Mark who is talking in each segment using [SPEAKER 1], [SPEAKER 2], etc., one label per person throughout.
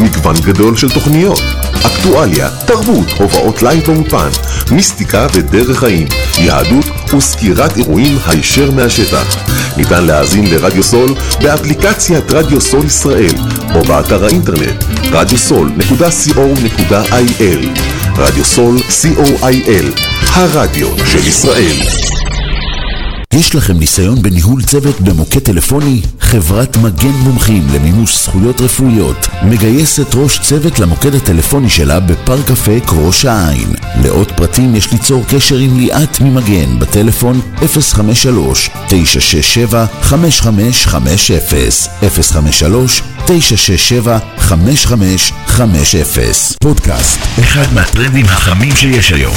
[SPEAKER 1] מגוון גדול של תוכניות, אקטואליה, תרבות, הופעות live באולפן, מיסטיקה ודרך חיים, יהדות וסקירת אירועים הישר מהשטח. ניתן להאזין לרדיו סול באפליקציית רדיו סול ישראל או באתר האינטרנט radiosol.co.il רדיו סול co.il הרדיו של ישראל
[SPEAKER 2] יש לכם ניסיון בניהול צוות במוקד טלפוני? חברת מגן מומחים למימוש זכויות רפואיות מגייסת ראש צוות למוקד הטלפוני שלה בפארק אפק ראש העין. לעוד פרטים יש ליצור קשר עם ליאת ממגן בטלפון 053-967-5550 053-967-5550 פודקאסט, אחד מהטרנדים החמים שיש היום.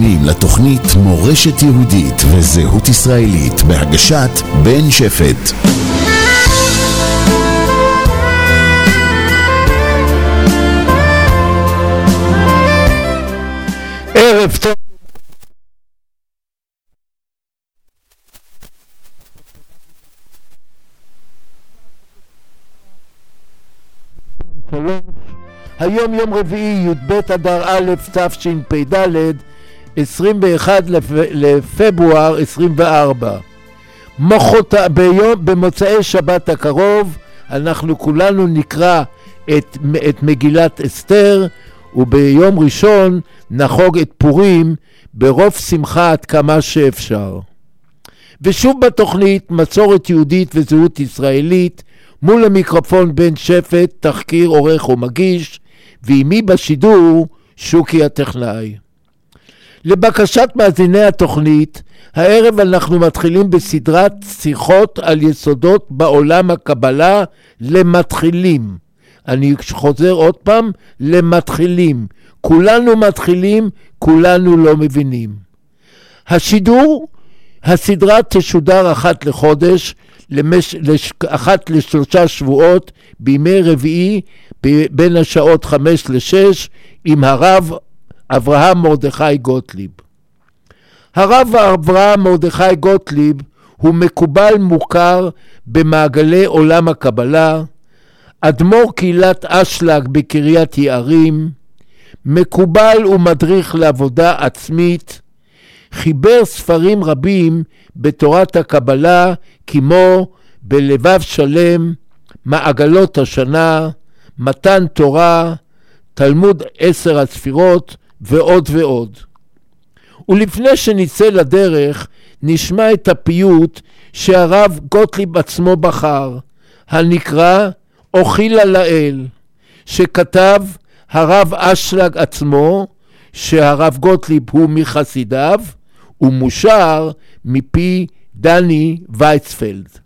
[SPEAKER 2] מאזינים לתוכנית מורשת יהודית וזהות ישראלית בהגשת בן שפט.
[SPEAKER 3] ערב טוב. היום יום רביעי, י"ב אדר א' תשפ"ד, 21 לפ... לפברואר 24. מחות... ביום... במוצאי שבת הקרוב אנחנו כולנו נקרא את, את מגילת אסתר, וביום ראשון נחוג את פורים ברוב שמחה עד כמה שאפשר. ושוב בתוכנית מסורת יהודית וזהות ישראלית, מול המיקרופון בן שפט, תחקיר עורך ומגיש, ועימי בשידור שוקי הטכנאי. לבקשת מאזיני התוכנית, הערב אנחנו מתחילים בסדרת שיחות על יסודות בעולם הקבלה למתחילים. אני חוזר עוד פעם, למתחילים. כולנו מתחילים, כולנו לא מבינים. השידור, הסדרה תשודר אחת לחודש, למש, לש, אחת לשלושה שבועות, בימי רביעי, בין השעות חמש לשש, עם הרב אברהם מרדכי גוטליב. הרב אברהם מרדכי גוטליב הוא מקובל מוכר במעגלי עולם הקבלה, אדמו"ר קהילת אשלג בקריית יערים, מקובל ומדריך לעבודה עצמית, חיבר ספרים רבים בתורת הקבלה כמו בלבב שלם, מעגלות השנה, מתן תורה, תלמוד עשר הספירות ועוד ועוד. ולפני שנצא לדרך, נשמע את הפיוט שהרב גוטליב עצמו בחר, הנקרא אוכילה לאל, שכתב הרב אשלג עצמו, שהרב גוטליב הוא מחסידיו, ומושר מפי דני וייצפלד.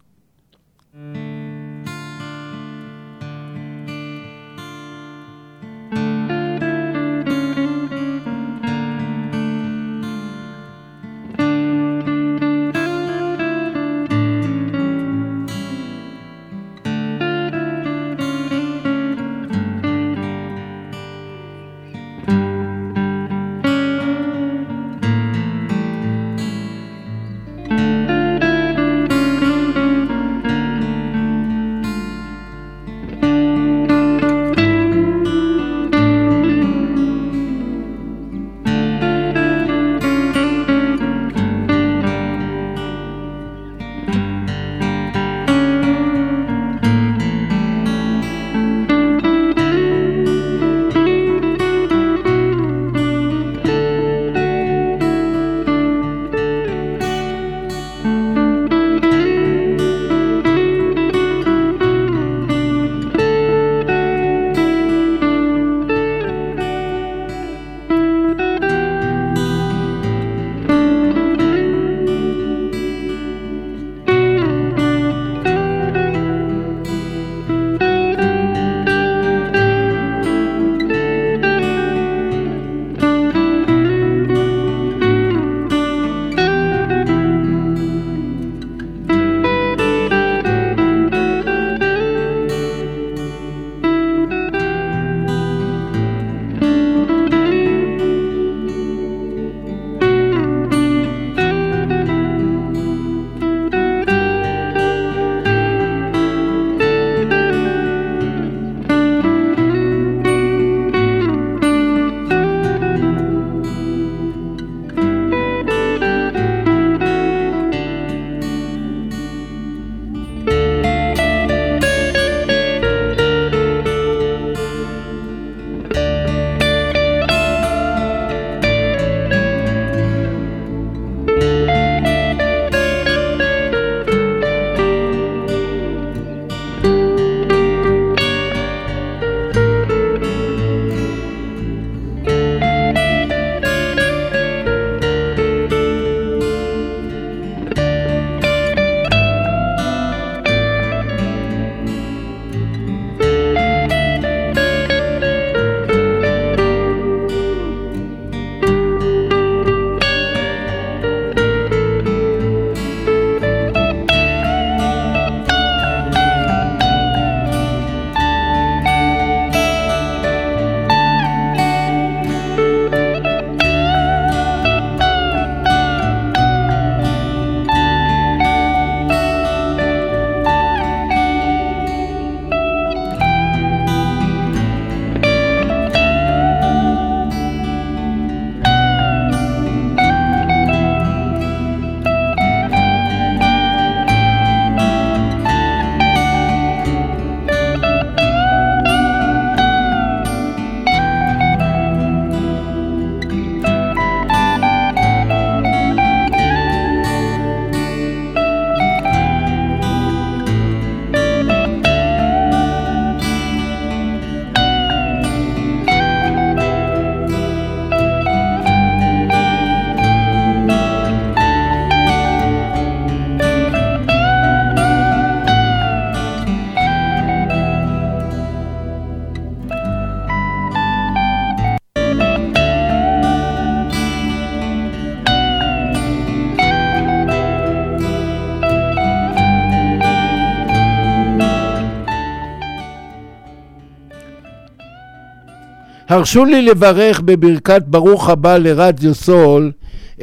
[SPEAKER 3] הרשו לי לברך בברכת ברוך הבא לרדיו סול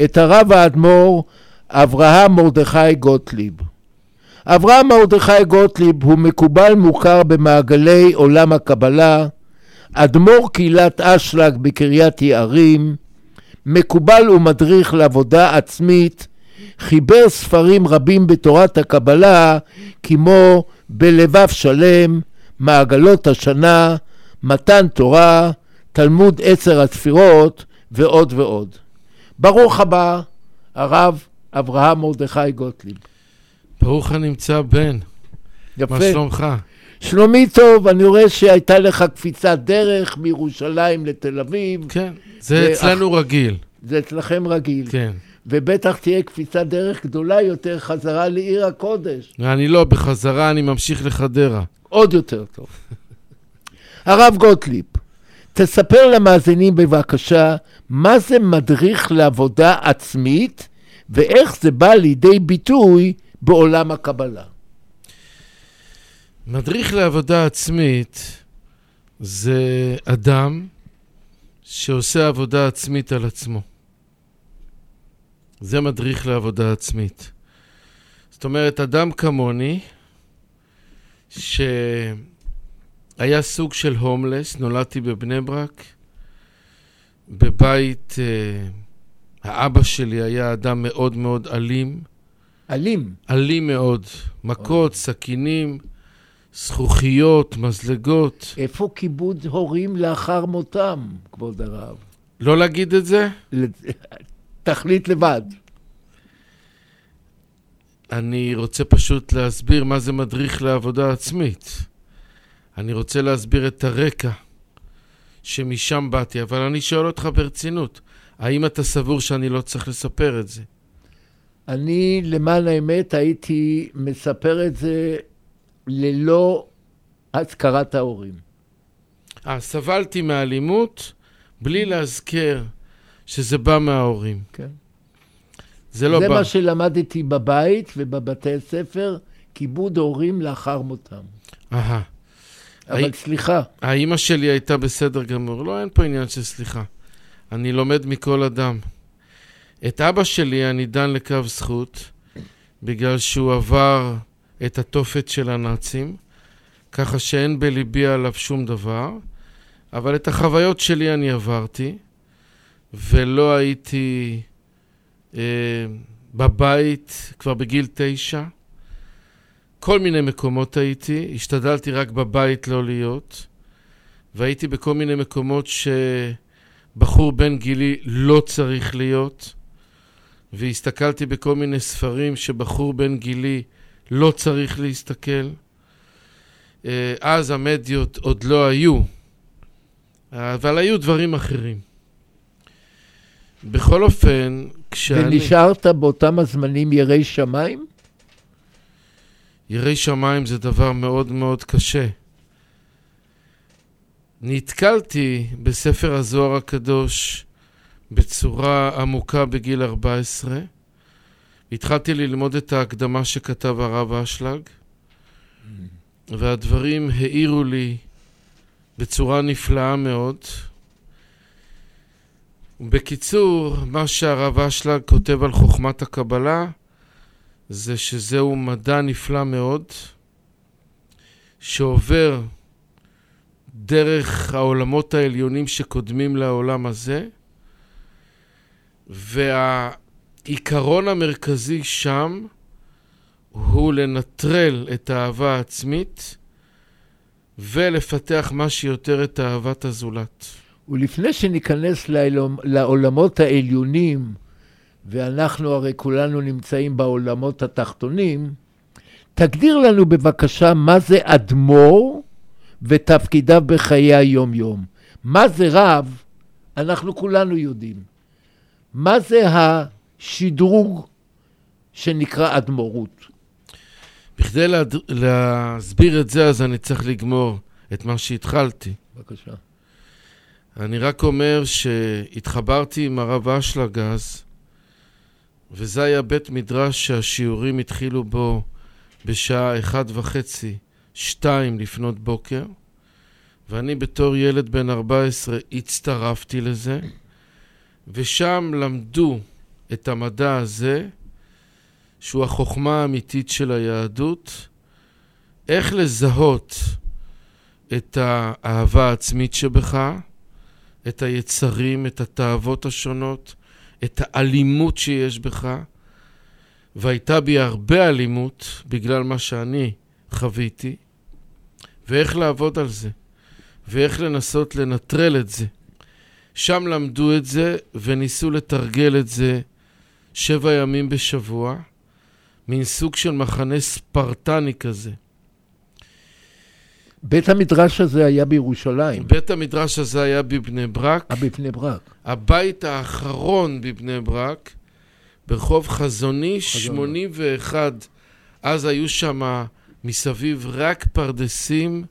[SPEAKER 3] את הרב האדמו"ר אברהם מרדכי גוטליב. אברהם מרדכי גוטליב הוא מקובל מוכר במעגלי עולם הקבלה, אדמו"ר קהילת אשלג בקריית יערים, מקובל ומדריך לעבודה עצמית, חיבר ספרים רבים בתורת הקבלה כמו בלבב שלם, מעגלות השנה, מתן תורה, תלמוד עשר הספירות ועוד ועוד. ברוך הבא, הרב אברהם מרדכי גוטליב.
[SPEAKER 4] ברוך הנמצא בן.
[SPEAKER 3] יפה.
[SPEAKER 4] מה שלומך?
[SPEAKER 3] שלומי טוב, אני רואה שהייתה לך קפיצת דרך מירושלים לתל אביב.
[SPEAKER 4] כן, זה
[SPEAKER 3] זה
[SPEAKER 4] אצלנו רגיל.
[SPEAKER 3] זה אצלכם רגיל.
[SPEAKER 4] כן.
[SPEAKER 3] ובטח תהיה קפיצת דרך גדולה יותר חזרה לעיר הקודש.
[SPEAKER 4] אני לא, בחזרה אני ממשיך לחדרה.
[SPEAKER 3] עוד יותר טוב. הרב גוטליב, תספר למאזינים בבקשה מה זה מדריך לעבודה עצמית ואיך זה בא לידי ביטוי בעולם הקבלה.
[SPEAKER 4] מדריך לעבודה עצמית זה אדם שעושה עבודה עצמית על עצמו. זה מדריך לעבודה עצמית. זאת אומרת, אדם כמוני, שהיה סוג של הומלס, נולדתי בבני ברק, בבית, אה, האבא שלי היה אדם מאוד מאוד אלים,
[SPEAKER 3] אלים.
[SPEAKER 4] אלים מאוד, מכות, סכינים, זכוכיות, מזלגות.
[SPEAKER 3] איפה כיבוד הורים לאחר מותם, כבוד הרב?
[SPEAKER 4] לא להגיד את זה?
[SPEAKER 3] תחליט לבד.
[SPEAKER 4] אני רוצה פשוט להסביר מה זה מדריך לעבודה עצמית. אני רוצה להסביר את הרקע שמשם באתי, אבל אני שואל אותך ברצינות, האם אתה סבור שאני לא צריך לספר את זה?
[SPEAKER 3] אני, למען האמת, הייתי מספר את זה ללא הזכרת ההורים.
[SPEAKER 4] אה, סבלתי מאלימות בלי להזכיר שזה בא מההורים.
[SPEAKER 3] כן.
[SPEAKER 4] זה לא
[SPEAKER 3] זה
[SPEAKER 4] בא.
[SPEAKER 3] מה שלמדתי בבית ובבתי ספר, כיבוד הורים לאחר מותם.
[SPEAKER 4] אהה.
[SPEAKER 3] אבל
[SPEAKER 4] הי-
[SPEAKER 3] סליחה,
[SPEAKER 4] האימא שלי הייתה בסדר גמור. לא, אין פה עניין של סליחה. אני לומד מכל אדם. את אבא שלי אני דן לקו זכות, בגלל שהוא עבר את התופת של הנאצים, ככה שאין בליבי עליו שום דבר, אבל את החוויות שלי אני עברתי, ולא הייתי אה, בבית כבר בגיל תשע. כל מיני מקומות הייתי, השתדלתי רק בבית לא להיות, והייתי בכל מיני מקומות שבחור בן גילי לא צריך להיות, והסתכלתי בכל מיני ספרים שבחור בן גילי לא צריך להסתכל. אה, אז המדיות עוד לא היו, אבל היו דברים אחרים. בכל אופן, כשאני...
[SPEAKER 3] ונשארת באותם הזמנים ירא שמיים?
[SPEAKER 4] ירא שמיים זה דבר מאוד מאוד קשה. נתקלתי בספר הזוהר הקדוש בצורה עמוקה בגיל 14. התחלתי ללמוד את ההקדמה שכתב הרב אשלג, והדברים האירו לי בצורה נפלאה מאוד. בקיצור, מה שהרב אשלג כותב על חוכמת הקבלה, זה שזהו מדע נפלא מאוד, שעובר דרך העולמות העליונים שקודמים לעולם הזה, והעיקרון המרכזי שם הוא לנטרל את האהבה העצמית ולפתח מה שיותר את אהבת הזולת.
[SPEAKER 3] ולפני שניכנס לעולמ- לעולמות העליונים, ואנחנו הרי כולנו נמצאים בעולמות התחתונים, תגדיר לנו בבקשה מה זה אדמו"ר ותפקידיו בחיי היום-יום. מה זה רב, אנחנו כולנו יודעים. מה זה השדרוג שנקרא אדמו"רות?
[SPEAKER 4] בכדי להד... להסביר את זה, אז אני צריך לגמור את מה שהתחלתי.
[SPEAKER 3] בבקשה.
[SPEAKER 4] אני רק אומר שהתחברתי עם הרב אשלג אז, וזה היה בית מדרש שהשיעורים התחילו בו בשעה אחת וחצי, שתיים לפנות בוקר, ואני בתור ילד בן 14 הצטרפתי לזה, ושם למדו את המדע הזה, שהוא החוכמה האמיתית של היהדות, איך לזהות את האהבה העצמית שבך, את היצרים, את התאוות השונות, את האלימות שיש בך, והייתה בי הרבה אלימות בגלל מה שאני חוויתי, ואיך לעבוד על זה, ואיך לנסות לנטרל את זה. שם למדו את זה וניסו לתרגל את זה שבע ימים בשבוע, מין סוג של מחנה ספרטני כזה.
[SPEAKER 3] בית המדרש הזה היה בירושלים,
[SPEAKER 4] בית המדרש הזה היה בבני ברק.
[SPEAKER 3] אה, בבני ברק.
[SPEAKER 4] הבית האחרון בבני ברק, ברחוב חזוני 81. אז היו שם מסביב רק פרדסים,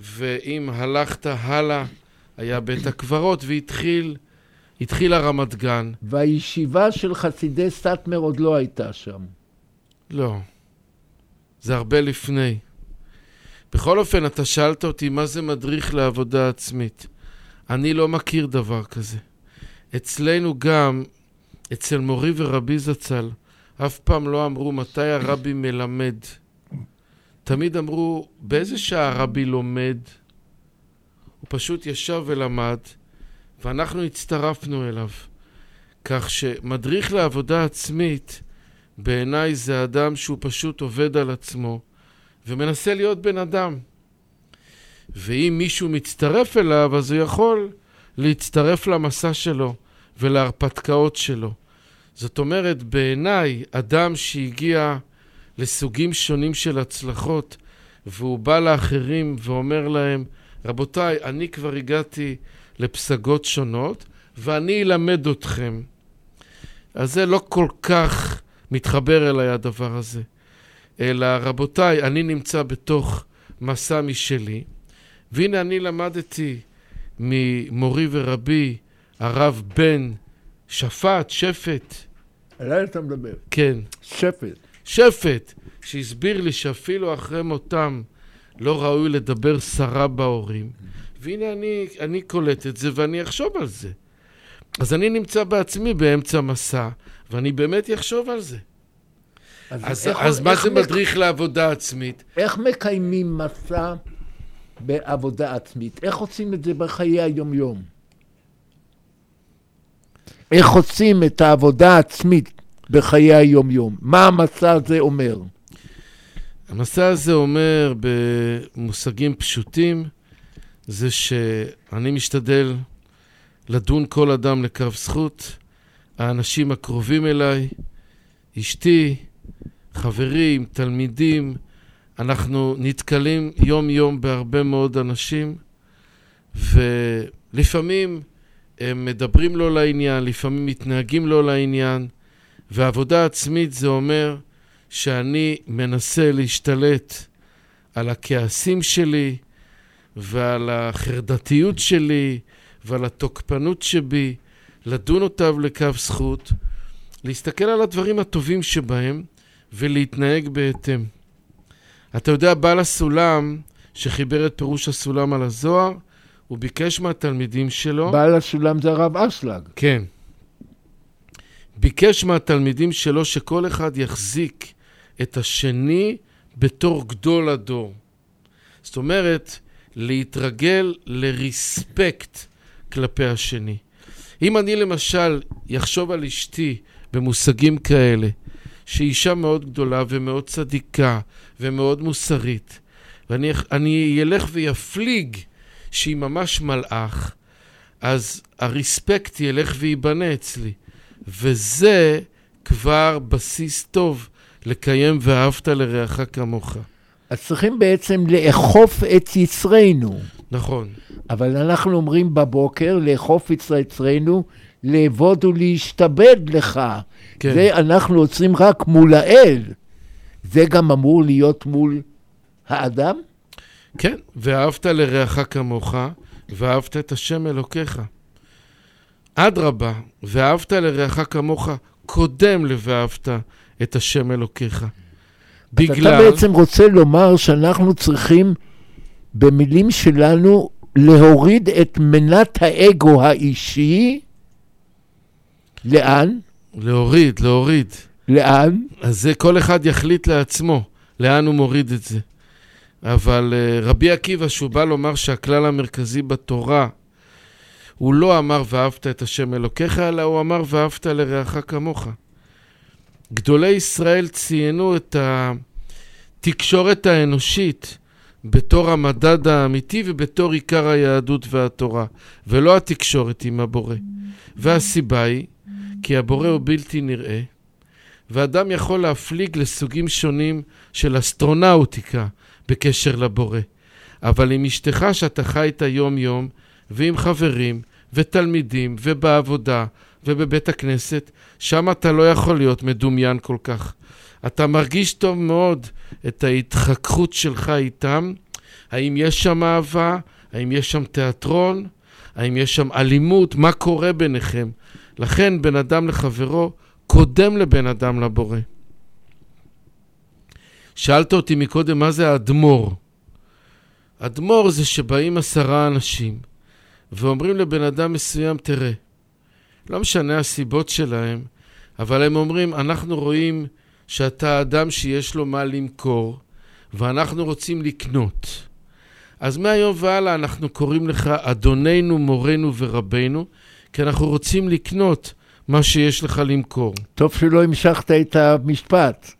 [SPEAKER 4] ואם הלכת הלאה, היה בית הקברות, והתחיל, התחילה רמת גן.
[SPEAKER 3] והישיבה של חסידי סאטמר עוד לא הייתה שם.
[SPEAKER 4] לא, זה הרבה לפני. בכל אופן, אתה שאלת אותי מה זה מדריך לעבודה עצמית. אני לא מכיר דבר כזה. אצלנו גם, אצל מורי ורבי זצ"ל, אף פעם לא אמרו מתי הרבי מלמד. תמיד אמרו, באיזה שעה הרבי לומד? הוא פשוט ישב ולמד, ואנחנו הצטרפנו אליו. כך שמדריך לעבודה עצמית, בעיניי זה אדם שהוא פשוט עובד על עצמו, ומנסה להיות בן אדם. ואם מישהו מצטרף אליו, אז הוא יכול להצטרף למסע שלו ולהרפתקאות שלו. זאת אומרת, בעיניי, אדם שהגיע לסוגים שונים של הצלחות, והוא בא לאחרים ואומר להם, רבותיי, אני כבר הגעתי לפסגות שונות, ואני אלמד אתכם. אז זה לא כל כך מתחבר אליי הדבר הזה. אלא, רבותיי, אני נמצא בתוך מסע משלי, והנה אני למדתי ממורי ורבי, הרב בן שפט, שפט,
[SPEAKER 3] עליי אתה מדבר.
[SPEAKER 4] כן,
[SPEAKER 3] שפט.
[SPEAKER 4] שפט, שהסביר לי שאפילו אחרי מותם לא ראוי לדבר סרה בהורים. והנה אני, אני קולט את זה ואני אחשוב על זה. אז אני נמצא בעצמי באמצע מסע, ואני באמת אחשוב על זה. אז,
[SPEAKER 3] איך-
[SPEAKER 4] אז מה
[SPEAKER 3] איך
[SPEAKER 4] זה
[SPEAKER 3] מק-
[SPEAKER 4] מדריך לעבודה עצמית?
[SPEAKER 3] איך מקיימים מסע בעבודה עצמית? איך עושים את זה בחיי היום-יום? איך עושים את העבודה העצמית בחיי היום-יום? מה המסע הזה אומר?
[SPEAKER 4] המסע הזה אומר במושגים פשוטים, זה שאני משתדל לדון כל אדם לכף זכות, האנשים הקרובים אליי, אשתי, חברים, תלמידים, אנחנו נתקלים יום-יום בהרבה מאוד אנשים, ולפעמים הם מדברים לא לעניין, לפעמים מתנהגים לא לעניין, ועבודה עצמית זה אומר שאני מנסה להשתלט על הכעסים שלי ועל החרדתיות שלי ועל התוקפנות שבי, לדון אותם לכף זכות, להסתכל על הדברים הטובים שבהם ולהתנהג בהתאם. אתה יודע, בעל הסולם שחיבר את פירוש הסולם על הזוהר, הוא ביקש מהתלמידים שלו...
[SPEAKER 3] בעל הסולם זה הרב אשלג.
[SPEAKER 4] כן. ביקש מהתלמידים שלו שכל אחד יחזיק את השני בתור גדול הדור. זאת אומרת, להתרגל לריספקט כלפי השני. אם אני למשל אחשוב על אשתי במושגים כאלה, שהיא אישה מאוד גדולה ומאוד צדיקה ומאוד מוסרית, ואני אני אלך ויפליג שהיא ממש מלאך, אז הריספקט ילך וייבנה אצלי. וזה כבר בסיס טוב לקיים ואהבת לרעך כמוך.
[SPEAKER 3] אז צריכים בעצם לאכוף את יצרנו.
[SPEAKER 4] נכון,
[SPEAKER 3] אבל אנחנו אומרים בבוקר, לאכוף את יצרנו, לעבוד ולהשתבד לך.
[SPEAKER 4] כן.
[SPEAKER 3] זה אנחנו עוצרים רק מול האל. זה גם אמור להיות מול האדם?
[SPEAKER 4] כן, ואהבת לרעך כמוך, ואהבת את השם אלוקיך. אדרבה, ואהבת לרעך כמוך, קודם ל"ואהבת את השם אלוקיך.
[SPEAKER 3] אתה
[SPEAKER 4] בגלל...
[SPEAKER 3] בעצם רוצה לומר שאנחנו צריכים, במילים שלנו, להוריד את מנת האגו האישי, לאן?
[SPEAKER 4] להוריד, להוריד.
[SPEAKER 3] לאן?
[SPEAKER 4] אז זה כל אחד יחליט לעצמו לאן הוא מוריד את זה. אבל uh, רבי עקיבא, שהוא בא לומר שהכלל המרכזי בתורה, הוא לא אמר ואהבת את השם אלוקיך, אלא הוא אמר ואהבת לרעך כמוך. גדולי ישראל ציינו את התקשורת האנושית בתור המדד האמיתי ובתור עיקר היהדות והתורה, ולא התקשורת עם הבורא. והסיבה היא, כי הבורא הוא בלתי נראה, ואדם יכול להפליג לסוגים שונים של אסטרונאוטיקה בקשר לבורא. אבל עם אשתך שאתה חי איתה יום-יום, ועם חברים, ותלמידים, ובעבודה, ובבית הכנסת, שם אתה לא יכול להיות מדומיין כל כך. אתה מרגיש טוב מאוד את ההתחככות שלך איתם. האם יש שם אהבה? האם יש שם תיאטרון? האם יש שם אלימות? מה קורה ביניכם? לכן בין אדם לחברו קודם לבן אדם לבורא. שאלת אותי מקודם מה זה האדמו"ר. אדמו"ר זה שבאים עשרה אנשים ואומרים לבן אדם מסוים, תראה, לא משנה הסיבות שלהם, אבל הם אומרים, אנחנו רואים שאתה אדם שיש לו מה למכור, ואנחנו רוצים לקנות. אז מהיום והלאה אנחנו קוראים לך אדוננו, מורנו ורבנו, כי אנחנו רוצים לקנות מה שיש לך למכור.
[SPEAKER 3] טוב שלא המשכת את המשפט.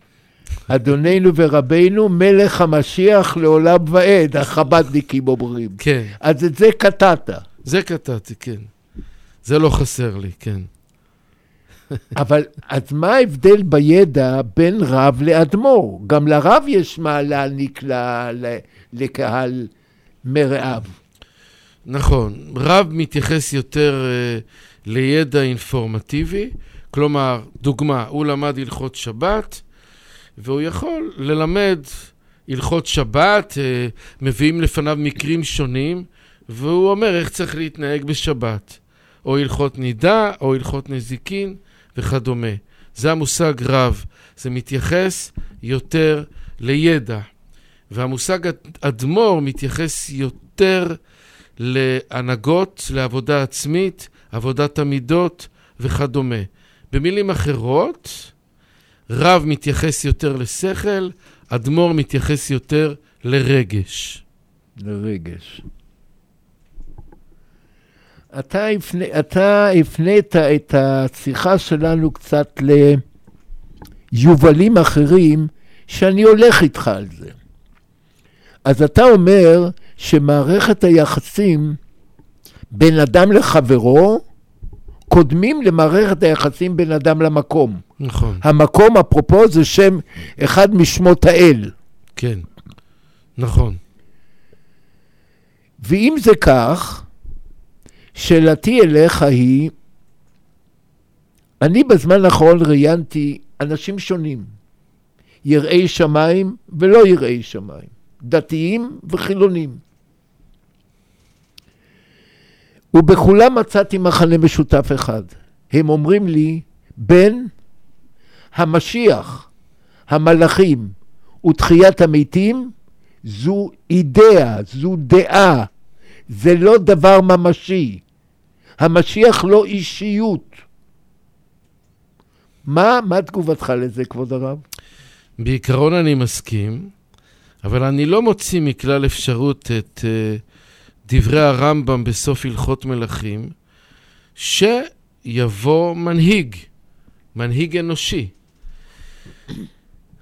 [SPEAKER 3] אדוננו ורבנו, מלך המשיח לעולם ועד, החב"דניקים אומרים.
[SPEAKER 4] כן,
[SPEAKER 3] אז את זה קטעת.
[SPEAKER 4] זה קטעתי, כן. זה לא חסר לי, כן.
[SPEAKER 3] אבל אז מה ההבדל בידע בין רב לאדמו"ר? גם לרב יש מה להעניק ל, ל, לקהל מרעיו.
[SPEAKER 4] נכון, רב מתייחס יותר אה, לידע אינפורמטיבי, כלומר, דוגמה, הוא למד הלכות שבת, והוא יכול ללמד הלכות שבת, אה, מביאים לפניו מקרים שונים, והוא אומר איך צריך להתנהג בשבת, או הלכות נידה, או הלכות נזיקין וכדומה. זה המושג רב, זה מתייחס יותר לידע. והמושג אד- אדמו"ר מתייחס יותר להנהגות, לעבודה עצמית, עבודת המידות וכדומה. במילים אחרות, רב מתייחס יותר לשכל, אדמו"ר מתייחס יותר לרגש.
[SPEAKER 3] לרגש. אתה, הפנה, אתה הפנית את השיחה שלנו קצת ליובלים אחרים, שאני הולך איתך על זה. אז אתה אומר שמערכת היחסים בין אדם לחברו קודמים למערכת היחסים בין אדם למקום.
[SPEAKER 4] נכון,
[SPEAKER 3] המקום, אפרופו, זה שם אחד משמות האל.
[SPEAKER 4] כן. נכון.
[SPEAKER 3] ואם זה כך, שאלתי אליך היא, אני בזמן האחרון ראיינתי אנשים שונים, יראי שמיים ולא יראי שמיים, דתיים וחילונים. ובכולם מצאתי מחנה משותף אחד. הם אומרים לי, בן, המשיח, המלאכים ותחיית המתים, זו אידאה, זו דעה, זה לא דבר ממשי. המשיח לא אישיות. מה, מה תגובתך לזה, כבוד הרב?
[SPEAKER 4] בעיקרון אני מסכים, אבל אני לא מוציא מכלל אפשרות את uh, דברי הרמב"ם בסוף הלכות מלכים, שיבוא מנהיג, מנהיג אנושי.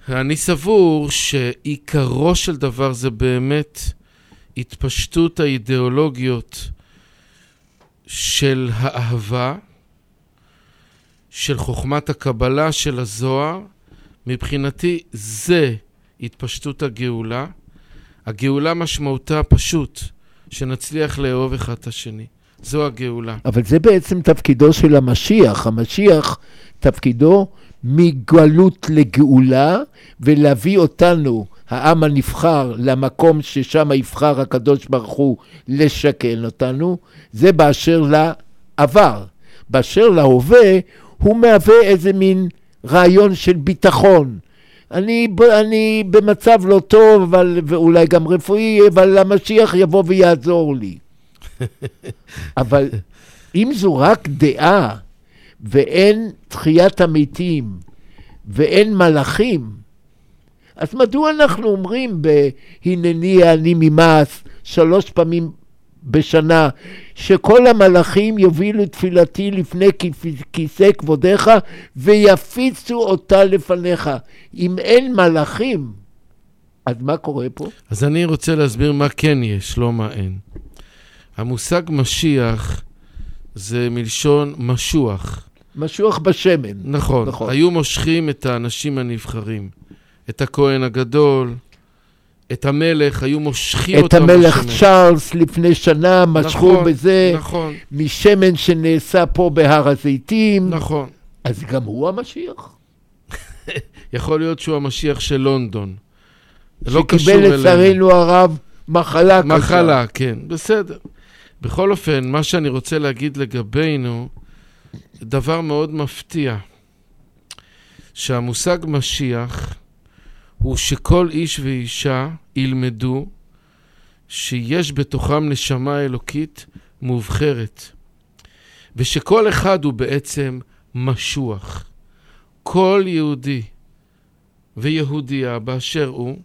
[SPEAKER 4] אני סבור שעיקרו של דבר זה באמת התפשטות האידיאולוגיות של האהבה, של חוכמת הקבלה, של הזוהר. מבחינתי זה התפשטות הגאולה. הגאולה משמעותה פשוט, שנצליח לאהוב אחד את השני. זו הגאולה.
[SPEAKER 3] אבל זה בעצם תפקידו של המשיח. המשיח, תפקידו מגלות לגאולה, ולהביא אותנו, העם הנבחר, למקום ששם יבחר הקדוש ברוך הוא לשכן אותנו, זה באשר לעבר. באשר להווה, הוא מהווה איזה מין רעיון של ביטחון. אני, אני במצב לא טוב, אבל, ואולי גם רפואי, אבל המשיח יבוא ויעזור לי. אבל אם זו רק דעה, ואין תחיית המתים, ואין מלאכים, אז מדוע אנחנו אומרים בהנני אני ממעש שלוש פעמים בשנה, שכל המלאכים יובילו תפילתי לפני כיס- כיסא כבודיך ויפיצו אותה לפניך. אם אין מלאכים, אז מה קורה פה?
[SPEAKER 4] אז אני רוצה להסביר מה כן יש, לא מה אין. המושג משיח זה מלשון משוח.
[SPEAKER 3] משוח בשמן.
[SPEAKER 4] נכון,
[SPEAKER 3] נכון.
[SPEAKER 4] נכון. היו מושכים את האנשים הנבחרים, את הכהן הגדול, את המלך, היו מושכים
[SPEAKER 3] את
[SPEAKER 4] אותו
[SPEAKER 3] המלך
[SPEAKER 4] בשמן.
[SPEAKER 3] צ'ארלס לפני שנה משכו
[SPEAKER 4] נכון,
[SPEAKER 3] בזה,
[SPEAKER 4] נכון,
[SPEAKER 3] משמן שנעשה פה בהר הזיתים.
[SPEAKER 4] נכון.
[SPEAKER 3] אז גם הוא המשיח?
[SPEAKER 4] יכול להיות שהוא המשיח של לונדון. לא קשור
[SPEAKER 3] שקיבל
[SPEAKER 4] אלינו.
[SPEAKER 3] לצערנו הרב מחלה קשה.
[SPEAKER 4] מחלה, כן, בסדר. בכל אופן, מה שאני רוצה להגיד לגבינו, דבר מאוד מפתיע, שהמושג משיח הוא שכל איש ואישה ילמדו שיש בתוכם נשמה אלוקית מובחרת, ושכל אחד הוא בעצם משוח. כל יהודי ויהודייה באשר הוא,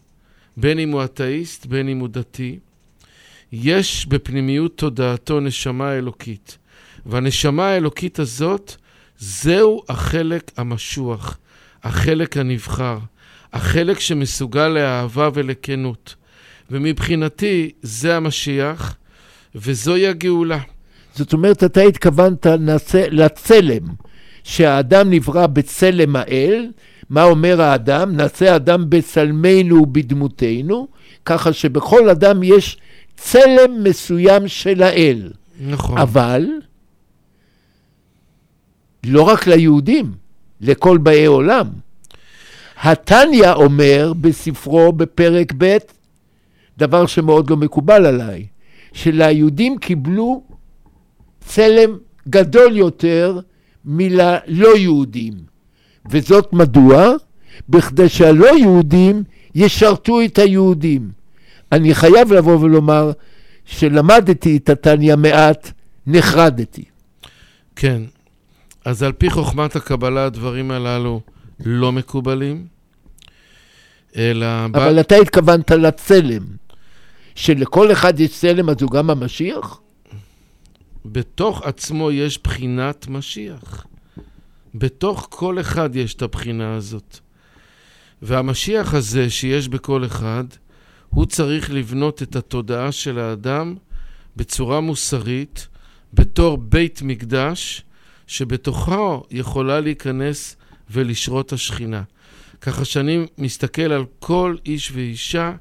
[SPEAKER 4] בין אם הוא אתאיסט, בין אם הוא דתי, יש בפנימיות תודעתו נשמה אלוקית. והנשמה האלוקית הזאת, זהו החלק המשוח, החלק הנבחר, החלק שמסוגל לאהבה ולכנות. ומבחינתי, זה המשיח, וזוהי הגאולה.
[SPEAKER 3] זאת אומרת, אתה התכוונת לצלם, שהאדם נברא בצלם האל, מה אומר האדם? נעשה אדם בצלמנו ובדמותנו, ככה שבכל אדם יש צלם מסוים של האל.
[SPEAKER 4] נכון.
[SPEAKER 3] אבל לא רק ליהודים, לכל באי עולם. התניא אומר בספרו בפרק ב', דבר שמאוד לא מקובל עליי, שליהודים קיבלו צלם גדול יותר מללא יהודים. וזאת מדוע? בכדי שהלא יהודים ישרתו את היהודים. אני חייב לבוא ולומר שלמדתי את התניא מעט, נחרדתי.
[SPEAKER 4] כן. אז על פי חוכמת הקבלה הדברים הללו לא מקובלים, אלא...
[SPEAKER 3] אבל אתה התכוונת לצלם, שלכל אחד יש צלם אז הוא גם המשיח?
[SPEAKER 4] בתוך עצמו יש בחינת משיח. בתוך כל אחד יש את הבחינה הזאת. והמשיח הזה שיש בכל אחד, הוא צריך לבנות את התודעה של האדם בצורה מוסרית, בתור בית מקדש, שבתוכו יכולה להיכנס ולשרות השכינה. ככה שאני מסתכל על כל איש ואישה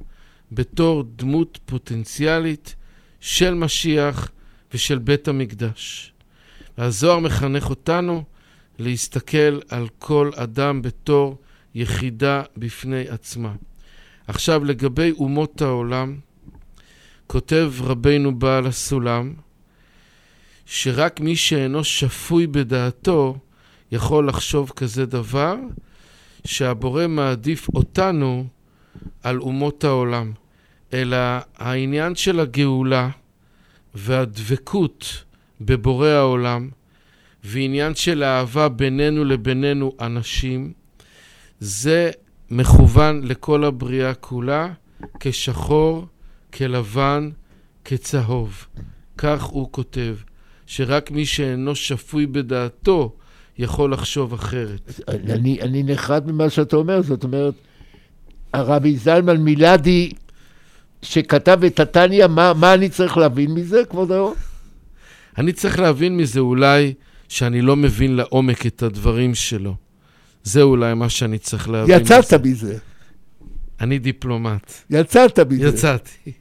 [SPEAKER 4] בתור דמות פוטנציאלית של משיח ושל בית המקדש. והזוהר מחנך אותנו להסתכל על כל אדם בתור יחידה בפני עצמה. עכשיו, לגבי אומות העולם, כותב רבנו בעל הסולם, שרק מי שאינו שפוי בדעתו יכול לחשוב כזה דבר, שהבורא מעדיף אותנו על אומות העולם. אלא העניין של הגאולה והדבקות בבורא העולם, ועניין של אהבה בינינו לבינינו אנשים, זה מכוון לכל הבריאה כולה, כשחור, כלבן, כצהוב. כך הוא כותב, שרק מי שאינו שפוי בדעתו יכול לחשוב אחרת.
[SPEAKER 3] אני, אני נחרד ממה שאתה אומר, זאת אומרת, הרבי זלמן מילדי, שכתב את התניא, מה, מה אני צריך להבין מזה, כבוד היושב?
[SPEAKER 4] אני צריך להבין מזה אולי שאני לא מבין לעומק את הדברים שלו. זה אולי מה שאני צריך להבין.
[SPEAKER 3] יצאת
[SPEAKER 4] מזה.
[SPEAKER 3] מזה,
[SPEAKER 4] אני דיפלומט.
[SPEAKER 3] יצאת מזה.
[SPEAKER 4] יצאתי.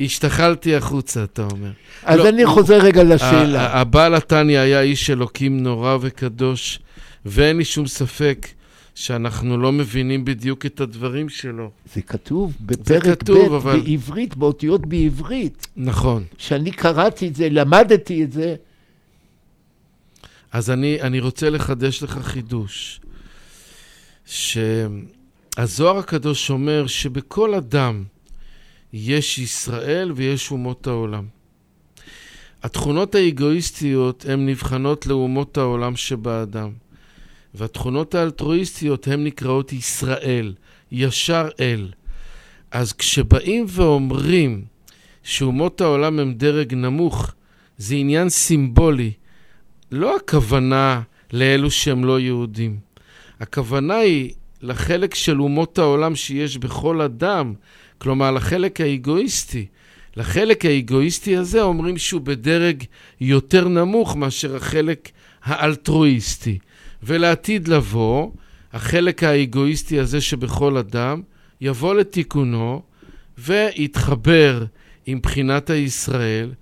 [SPEAKER 4] השתחלתי החוצה, אתה אומר.
[SPEAKER 3] אז
[SPEAKER 4] לא,
[SPEAKER 3] אני חוזר רגע לשאלה.
[SPEAKER 4] הבעל התניא היה איש אלוקים נורא וקדוש, ואין לי שום ספק שאנחנו לא מבינים בדיוק את הדברים שלו.
[SPEAKER 3] זה כתוב בפרק
[SPEAKER 4] כתוב,
[SPEAKER 3] ב'
[SPEAKER 4] אבל-
[SPEAKER 3] בעברית, באותיות בעברית.
[SPEAKER 4] נכון.
[SPEAKER 3] כשאני קראתי את זה, למדתי את זה,
[SPEAKER 4] אז אני, אני רוצה לחדש לך חידוש, שהזוהר הקדוש אומר שבכל אדם יש ישראל ויש אומות העולם. התכונות האגואיסטיות הן נבחנות לאומות העולם שבאדם, והתכונות האלטרואיסטיות הן נקראות ישראל, ישר אל. אז כשבאים ואומרים שאומות העולם הם דרג נמוך, זה עניין סימבולי. לא הכוונה לאלו שהם לא יהודים. הכוונה היא לחלק של אומות העולם שיש בכל אדם, כלומר לחלק האגואיסטי. לחלק האגואיסטי הזה אומרים שהוא בדרג יותר נמוך מאשר החלק האלטרואיסטי. ולעתיד לבוא, החלק האגואיסטי הזה שבכל אדם יבוא לתיקונו ויתחבר עם בחינת הישראל,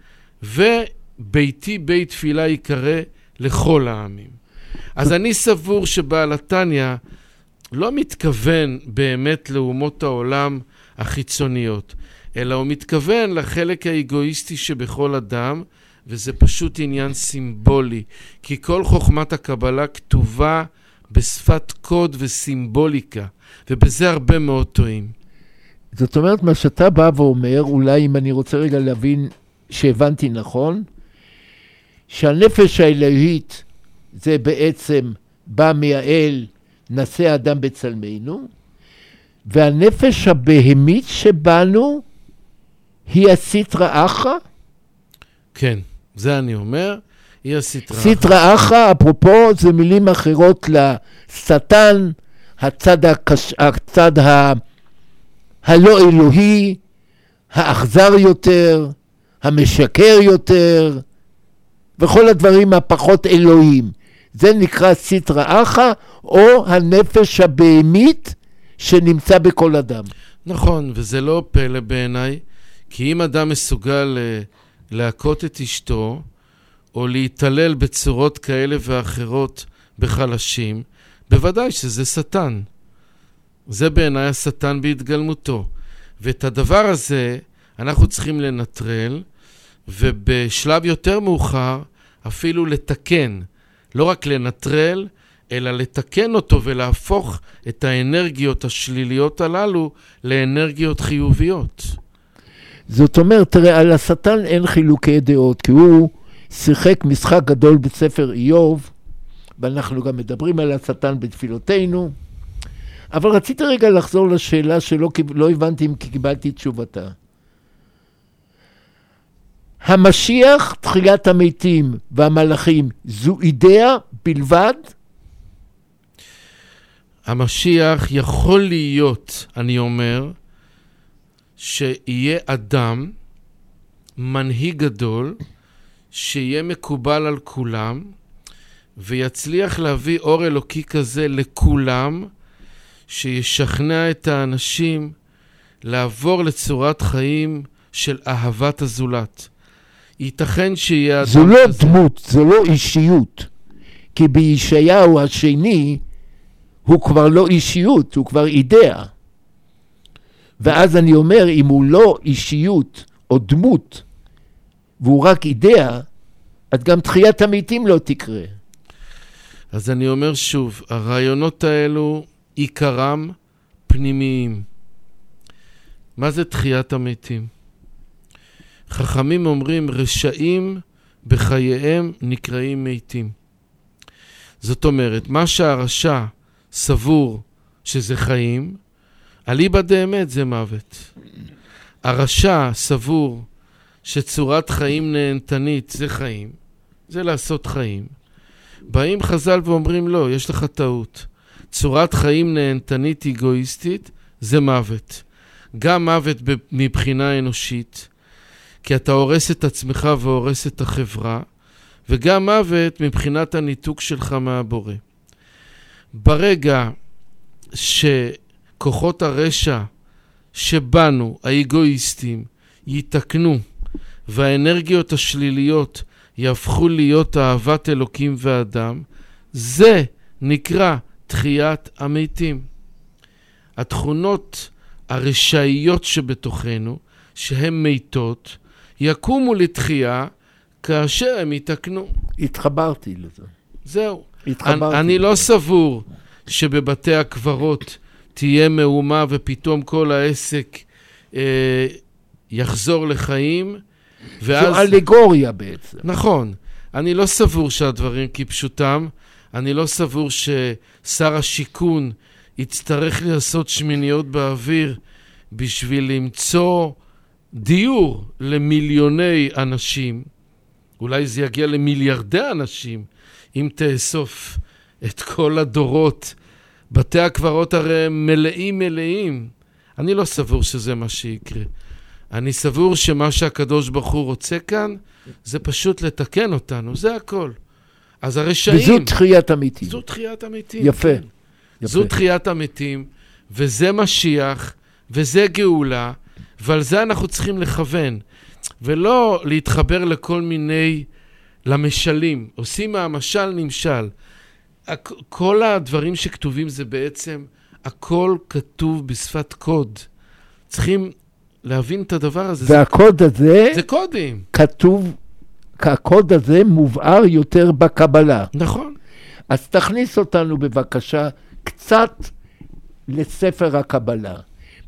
[SPEAKER 4] וביתי בית תפילה ייקרא לכל העמים. אז אני סבור שבעל התניא לא מתכוון באמת לאומות העולם החיצוניות, אלא הוא מתכוון לחלק האגואיסטי שבכל אדם, וזה פשוט עניין סימבולי, כי כל חוכמת הקבלה כתובה בשפת קוד וסימבוליקה, ובזה הרבה מאוד טועים.
[SPEAKER 3] זאת אומרת, מה שאתה בא ואומר, אולי אם אני רוצה רגע להבין שהבנתי נכון, שהנפש האלוהית זה בעצם בא מהאל, נעשה אדם בצלמנו, והנפש הבהמית שבנו היא הסיטרא אחרא?
[SPEAKER 4] כן, זה אני אומר, היא הסטרה.
[SPEAKER 3] סיטרא אחרא, אפרופו, זה מילים אחרות לשטן, הצד, הקש... הצד ה... הלא אלוהי, האכזר יותר, המשקר יותר, וכל הדברים הפחות אלוהים. זה נקרא סיטרא אחא, או הנפש הבהמית שנמצא בכל אדם.
[SPEAKER 4] נכון, וזה לא פלא בעיניי, כי אם אדם מסוגל אה, להכות את אשתו, או להתעלל בצורות כאלה ואחרות בחלשים, בוודאי שזה שטן. זה בעיניי השטן בהתגלמותו. ואת הדבר הזה אנחנו צריכים לנטרל, ובשלב יותר מאוחר אפילו לתקן. לא רק לנטרל, אלא לתקן אותו ולהפוך את האנרגיות השליליות הללו לאנרגיות חיוביות.
[SPEAKER 3] זאת אומרת, תראה, על השטן אין חילוקי דעות, כי הוא שיחק משחק גדול בספר איוב, ואנחנו גם מדברים על השטן בתפילותינו. אבל רציתי רגע לחזור לשאלה שלא לא הבנתי אם קיבלתי תשובתה. המשיח, תחיית המתים והמלאכים, זו אידאה בלבד?
[SPEAKER 4] המשיח יכול להיות, אני אומר, שיהיה אדם, מנהיג גדול, שיהיה מקובל על כולם, ויצליח להביא אור אלוקי כזה לכולם, שישכנע את האנשים לעבור לצורת חיים של אהבת הזולת. ייתכן שיהיה אדם
[SPEAKER 3] זו לא
[SPEAKER 4] כזה.
[SPEAKER 3] דמות, זו לא אישיות. כי בישעיהו השני הוא כבר לא אישיות, הוא כבר אידאה. ואז אני אומר, אם הוא לא אישיות או דמות, והוא רק אידאה, אז גם תחיית המתים לא תקרה.
[SPEAKER 4] אז אני אומר שוב, הרעיונות האלו, עיקרם פנימיים. מה זה תחיית המתים? חכמים אומרים, רשעים בחייהם נקראים מתים. זאת אומרת, מה שהרשע סבור שזה חיים, אליבא דאמת זה מוות. הרשע סבור שצורת חיים נהנתנית זה חיים, זה לעשות חיים. באים חז"ל ואומרים לא, יש לך טעות. צורת חיים נהנתנית אגואיסטית זה מוות. גם מוות מבחינה אנושית, כי אתה הורס את עצמך והורס את החברה, וגם מוות מבחינת הניתוק שלך מהבורא. ברגע שכוחות הרשע שבנו, האגואיסטים, ייתקנו, והאנרגיות השליליות יהפכו להיות אהבת אלוקים ואדם, זה נקרא תחיית המתים. התכונות הרשעיות שבתוכנו, שהן מתות, יקומו לתחייה כאשר הם יתקנו.
[SPEAKER 3] התחברתי לזה.
[SPEAKER 4] זהו.
[SPEAKER 3] התחברתי.
[SPEAKER 4] אני, לא סבור שבבתי הקברות תהיה מהומה ופתאום כל העסק אה, יחזור לחיים, ואז...
[SPEAKER 3] זו אלגוריה בעצם.
[SPEAKER 4] נכון. אני לא סבור שהדברים כפשוטם. אני לא סבור ששר השיכון יצטרך לעשות שמיניות באוויר בשביל למצוא דיור למיליוני אנשים. אולי זה יגיע למיליארדי אנשים, אם תאסוף את כל הדורות. בתי הקברות הרי הם מלאים מלאים. אני לא סבור שזה מה שיקרה. אני סבור שמה שהקדוש ברוך הוא רוצה כאן, זה פשוט לתקן אותנו, זה הכל. אז הרשעים...
[SPEAKER 3] וזו תחיית המתים.
[SPEAKER 4] זו תחיית המתים.
[SPEAKER 3] יפה.
[SPEAKER 4] כן.
[SPEAKER 3] יפה.
[SPEAKER 4] זו תחיית המתים, וזה משיח וזה גאולה, ועל זה אנחנו צריכים לכוון, ולא להתחבר לכל מיני, למשלים. עושים מהמשל נמשל. הכ- כל הדברים שכתובים זה בעצם, הכל כתוב בשפת קוד. צריכים להבין את הדבר הזה. זה,
[SPEAKER 3] והקוד הזה
[SPEAKER 4] זה קודים,
[SPEAKER 3] כתוב, הקוד הזה מובהר יותר בקבלה.
[SPEAKER 4] נכון.
[SPEAKER 3] אז תכניס אותנו בבקשה קצת לספר הקבלה.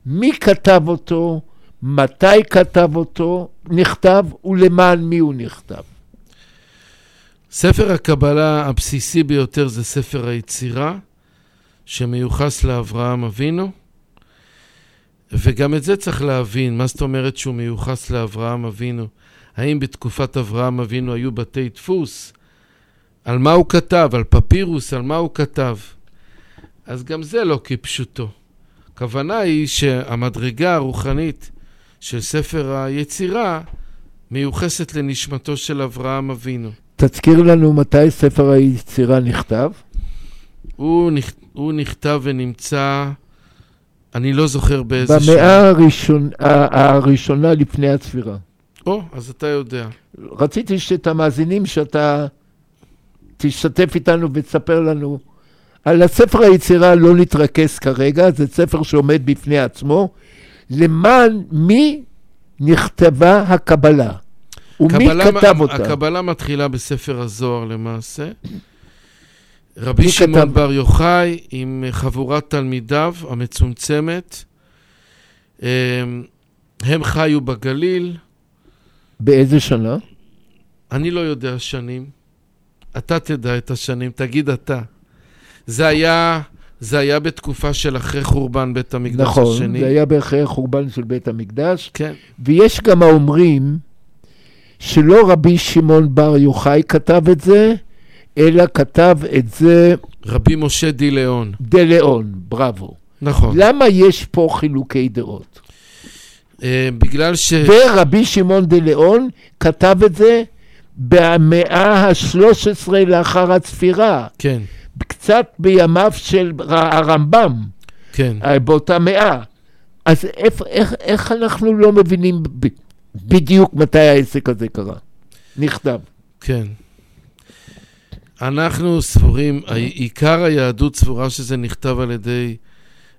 [SPEAKER 3] מי כתב אותו, מתי כתב אותו, נכתב ולמען מי הוא נכתב.
[SPEAKER 4] ספר הקבלה הבסיסי ביותר זה ספר היצירה, שמיוחס לאברהם אבינו, וגם את זה צריך להבין, מה זאת אומרת שהוא מיוחס לאברהם אבינו? האם בתקופת אברהם אבינו היו בתי דפוס? על מה הוא כתב? על פפירוס? על מה הוא כתב? אז גם זה לא כפשוטו. הכוונה היא שהמדרגה הרוחנית של ספר היצירה מיוחסת לנשמתו של אברהם אבינו.
[SPEAKER 3] תזכיר לנו מתי ספר היצירה נכתב.
[SPEAKER 4] הוא, נכ... הוא נכתב ונמצא, אני לא זוכר באיזה שנה.
[SPEAKER 3] במאה הראשון, ה- הראשונה לפני הספירה.
[SPEAKER 4] או, אז אתה יודע.
[SPEAKER 3] רציתי שאת המאזינים שאתה תשתתף איתנו ותספר לנו. על הספר היצירה לא נתרכז כרגע, זה ספר שעומד בפני עצמו. למען מי נכתבה הקבלה? ומי כתב אותה?
[SPEAKER 4] הקבלה מתחילה בספר הזוהר למעשה. רבי שמעון
[SPEAKER 3] כתב?
[SPEAKER 4] בר יוחאי עם חבורת תלמידיו המצומצמת. אמ, הם חיו בגליל,
[SPEAKER 3] באיזה שנה?
[SPEAKER 4] אני לא יודע שנים. אתה תדע את השנים, תגיד אתה. זה היה, זה היה בתקופה של אחרי חורבן בית המקדש
[SPEAKER 3] נכון,
[SPEAKER 4] השני.
[SPEAKER 3] זה היה באחרי החורבן של בית המקדש.
[SPEAKER 4] כן,
[SPEAKER 3] ויש גם האומרים שלא רבי שמעון בר יוחאי כתב את זה, אלא כתב את זה
[SPEAKER 4] רבי משה די ליאון.
[SPEAKER 3] דה ליאון, בראבו.
[SPEAKER 4] נכון.
[SPEAKER 3] למה יש פה חילוקי דעות?
[SPEAKER 4] אה, בגלל ש...
[SPEAKER 3] ורבי שמעון דה ליאון כתב את זה במאה ה-13 לאחר הספירה,
[SPEAKER 4] כן,
[SPEAKER 3] קצת בימיו של הרמב"ם,
[SPEAKER 4] כן.
[SPEAKER 3] אה, באותה מאה. אז איך, איך, איך אנחנו לא מבינים בדיוק מתי העסק הזה קרה? נכתב.
[SPEAKER 4] כן. אנחנו סבורים, עיקר היהדות סבורה שזה נכתב על ידי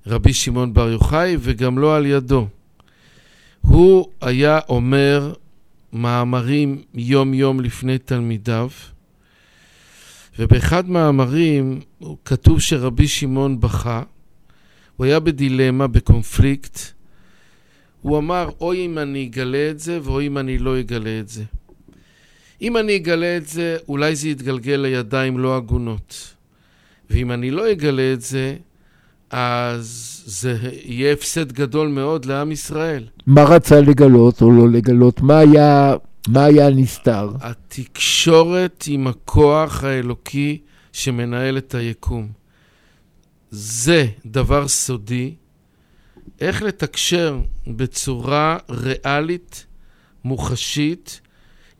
[SPEAKER 4] רבי שמעון בר יוחאי וגם לא על ידו. הוא היה אומר מאמרים יום-יום לפני תלמידיו, ובאחד מאמרים כתוב שרבי שמעון בכה, הוא היה בדילמה, בקונפליקט. הוא אמר, אוי אם אני אגלה את זה, ואוי אם אני לא אגלה את זה. אם אני אגלה את זה, אולי זה יתגלגל לידיים לא הגונות. ואם אני לא אגלה את זה, אז זה יהיה הפסד גדול מאוד לעם ישראל.
[SPEAKER 3] מה רצה לגלות או לא לגלות? מה היה, מה היה נסתר?
[SPEAKER 4] התקשורת עם הכוח האלוקי שמנהל את היקום. זה דבר סודי. איך לתקשר בצורה ריאלית, מוחשית,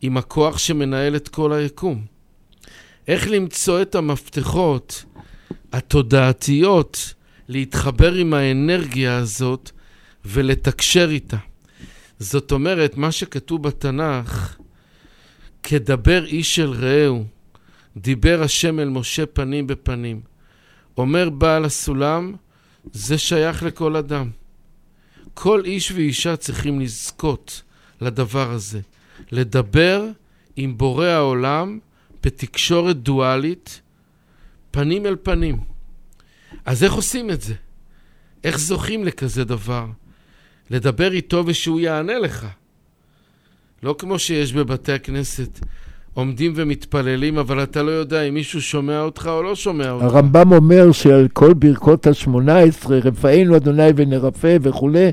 [SPEAKER 4] עם הכוח שמנהל את כל היקום. איך למצוא את המפתחות התודעתיות להתחבר עם האנרגיה הזאת ולתקשר איתה. זאת אומרת, מה שכתוב בתנ"ך, כדבר איש אל רעהו, דיבר השם אל משה פנים בפנים. אומר בעל הסולם, זה שייך לכל אדם. כל איש ואישה צריכים לזכות לדבר הזה. לדבר עם בורא העולם בתקשורת דואלית, פנים אל פנים. אז איך עושים את זה? איך זוכים לכזה דבר? לדבר איתו ושהוא יענה לך. לא כמו שיש בבתי הכנסת, עומדים ומתפללים, אבל אתה לא יודע אם מישהו שומע אותך או לא שומע אותך.
[SPEAKER 3] הרמב"ם אומר שעל כל ברכות השמונה עשרה, רפאנו אדוני ונרפא וכולי,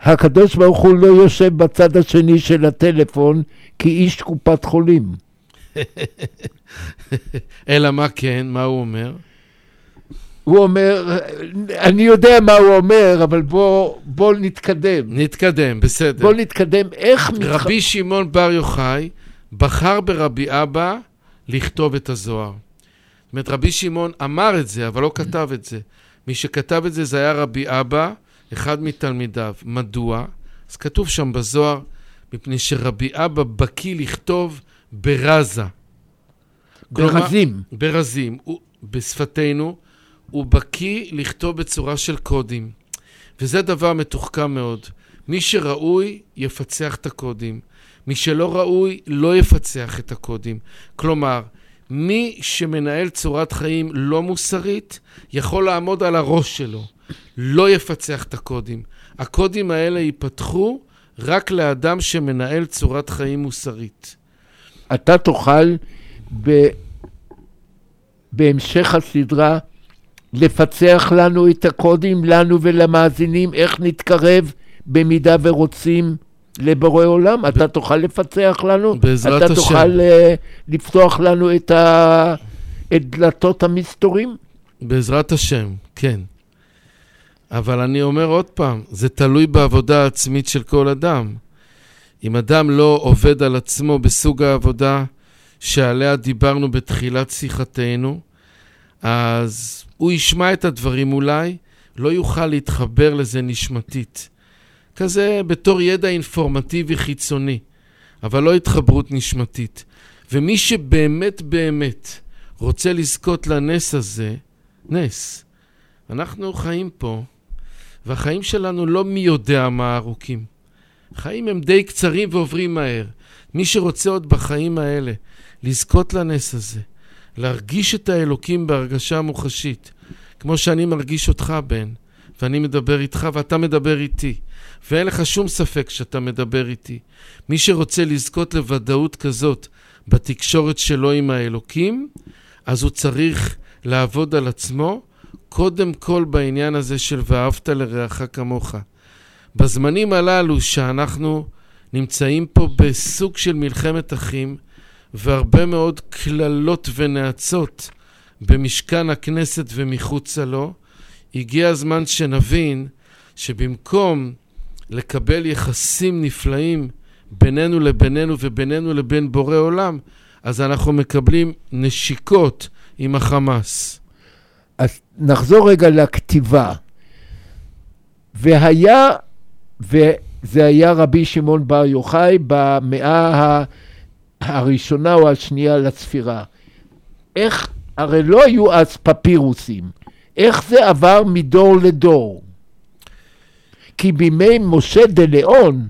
[SPEAKER 3] הקדוש ברוך הוא לא יושב בצד השני של הטלפון כאיש קופת חולים.
[SPEAKER 4] אלא מה כן? מה הוא אומר?
[SPEAKER 3] הוא אומר, אני יודע מה הוא אומר, אבל בוא, בוא נתקדם.
[SPEAKER 4] נתקדם, בסדר.
[SPEAKER 3] בוא נתקדם. איך מתח...
[SPEAKER 4] רבי שמעון בר יוחאי בחר ברבי אבא לכתוב את הזוהר. זאת אומרת, רבי שמעון אמר את זה, אבל לא כתב את זה. מי שכתב את זה, זה היה רבי אבא, אחד מתלמידיו. מדוע? אז כתוב שם בזוהר, מפני שרבי אבא בקיא לכתוב ברזה. כלומר-
[SPEAKER 3] ברזים.
[SPEAKER 4] ברזים. הוא, בשפתנו, הוא בקיא לכתוב בצורה של קודים. וזה דבר מתוחכם מאוד. מי שראוי, יפצח את הקודים. מי שלא ראוי, לא יפצח את הקודים. כלומר, מי שמנהל צורת חיים לא מוסרית, יכול לעמוד על הראש שלו. לא יפצח את הקודים. הקודים האלה ייפתחו רק לאדם שמנהל צורת חיים מוסרית.
[SPEAKER 3] אתה תוכל ב... בהמשך הסדרה לפצח לנו את הקודים, לנו ולמאזינים, איך נתקרב במידה ורוצים לבורא עולם. אתה תוכל לפצח לנו?
[SPEAKER 4] בעזרת
[SPEAKER 3] אתה
[SPEAKER 4] השם.
[SPEAKER 3] תוכל אה, לפתוח לנו את, ה... את דלתות המסתורים?
[SPEAKER 4] בעזרת השם, כן. אבל אני אומר עוד פעם, זה תלוי בעבודה העצמית של כל אדם. אם אדם לא עובד על עצמו בסוג העבודה שעליה דיברנו בתחילת שיחתנו, אז הוא ישמע את הדברים אולי, לא יוכל להתחבר לזה נשמתית. כזה בתור ידע אינפורמטיבי חיצוני, אבל לא התחברות נשמתית. ומי שבאמת באמת רוצה לזכות לנס הזה, נס. אנחנו חיים פה, והחיים שלנו לא מי יודע מה ארוכים. חיים הם די קצרים ועוברים מהר. מי שרוצה עוד בחיים האלה לזכות לנס הזה, להרגיש את האלוקים בהרגשה מוחשית, כמו שאני מרגיש אותך, בן, ואני מדבר איתך ואתה מדבר איתי, ואין לך שום ספק שאתה מדבר איתי. מי שרוצה לזכות לוודאות כזאת בתקשורת שלו עם האלוקים, אז הוא צריך לעבוד על עצמו, קודם כל בעניין הזה של ואהבת לרעך כמוך. בזמנים הללו שאנחנו נמצאים פה בסוג של מלחמת אחים, והרבה מאוד קללות ונאצות במשכן הכנסת ומחוצה לו, הגיע הזמן שנבין שבמקום לקבל יחסים נפלאים בינינו לבינינו ובינינו לבין בורא עולם, אז אנחנו מקבלים נשיקות עם החמאס.
[SPEAKER 3] אז נחזור רגע לכתיבה. והיה, וזה היה רבי שמעון בר יוחאי במאה הראשונה או השנייה לספירה. איך, הרי לא היו אז פפירוסים. איך זה עבר מדור לדור? כי בימי משה דה ליאון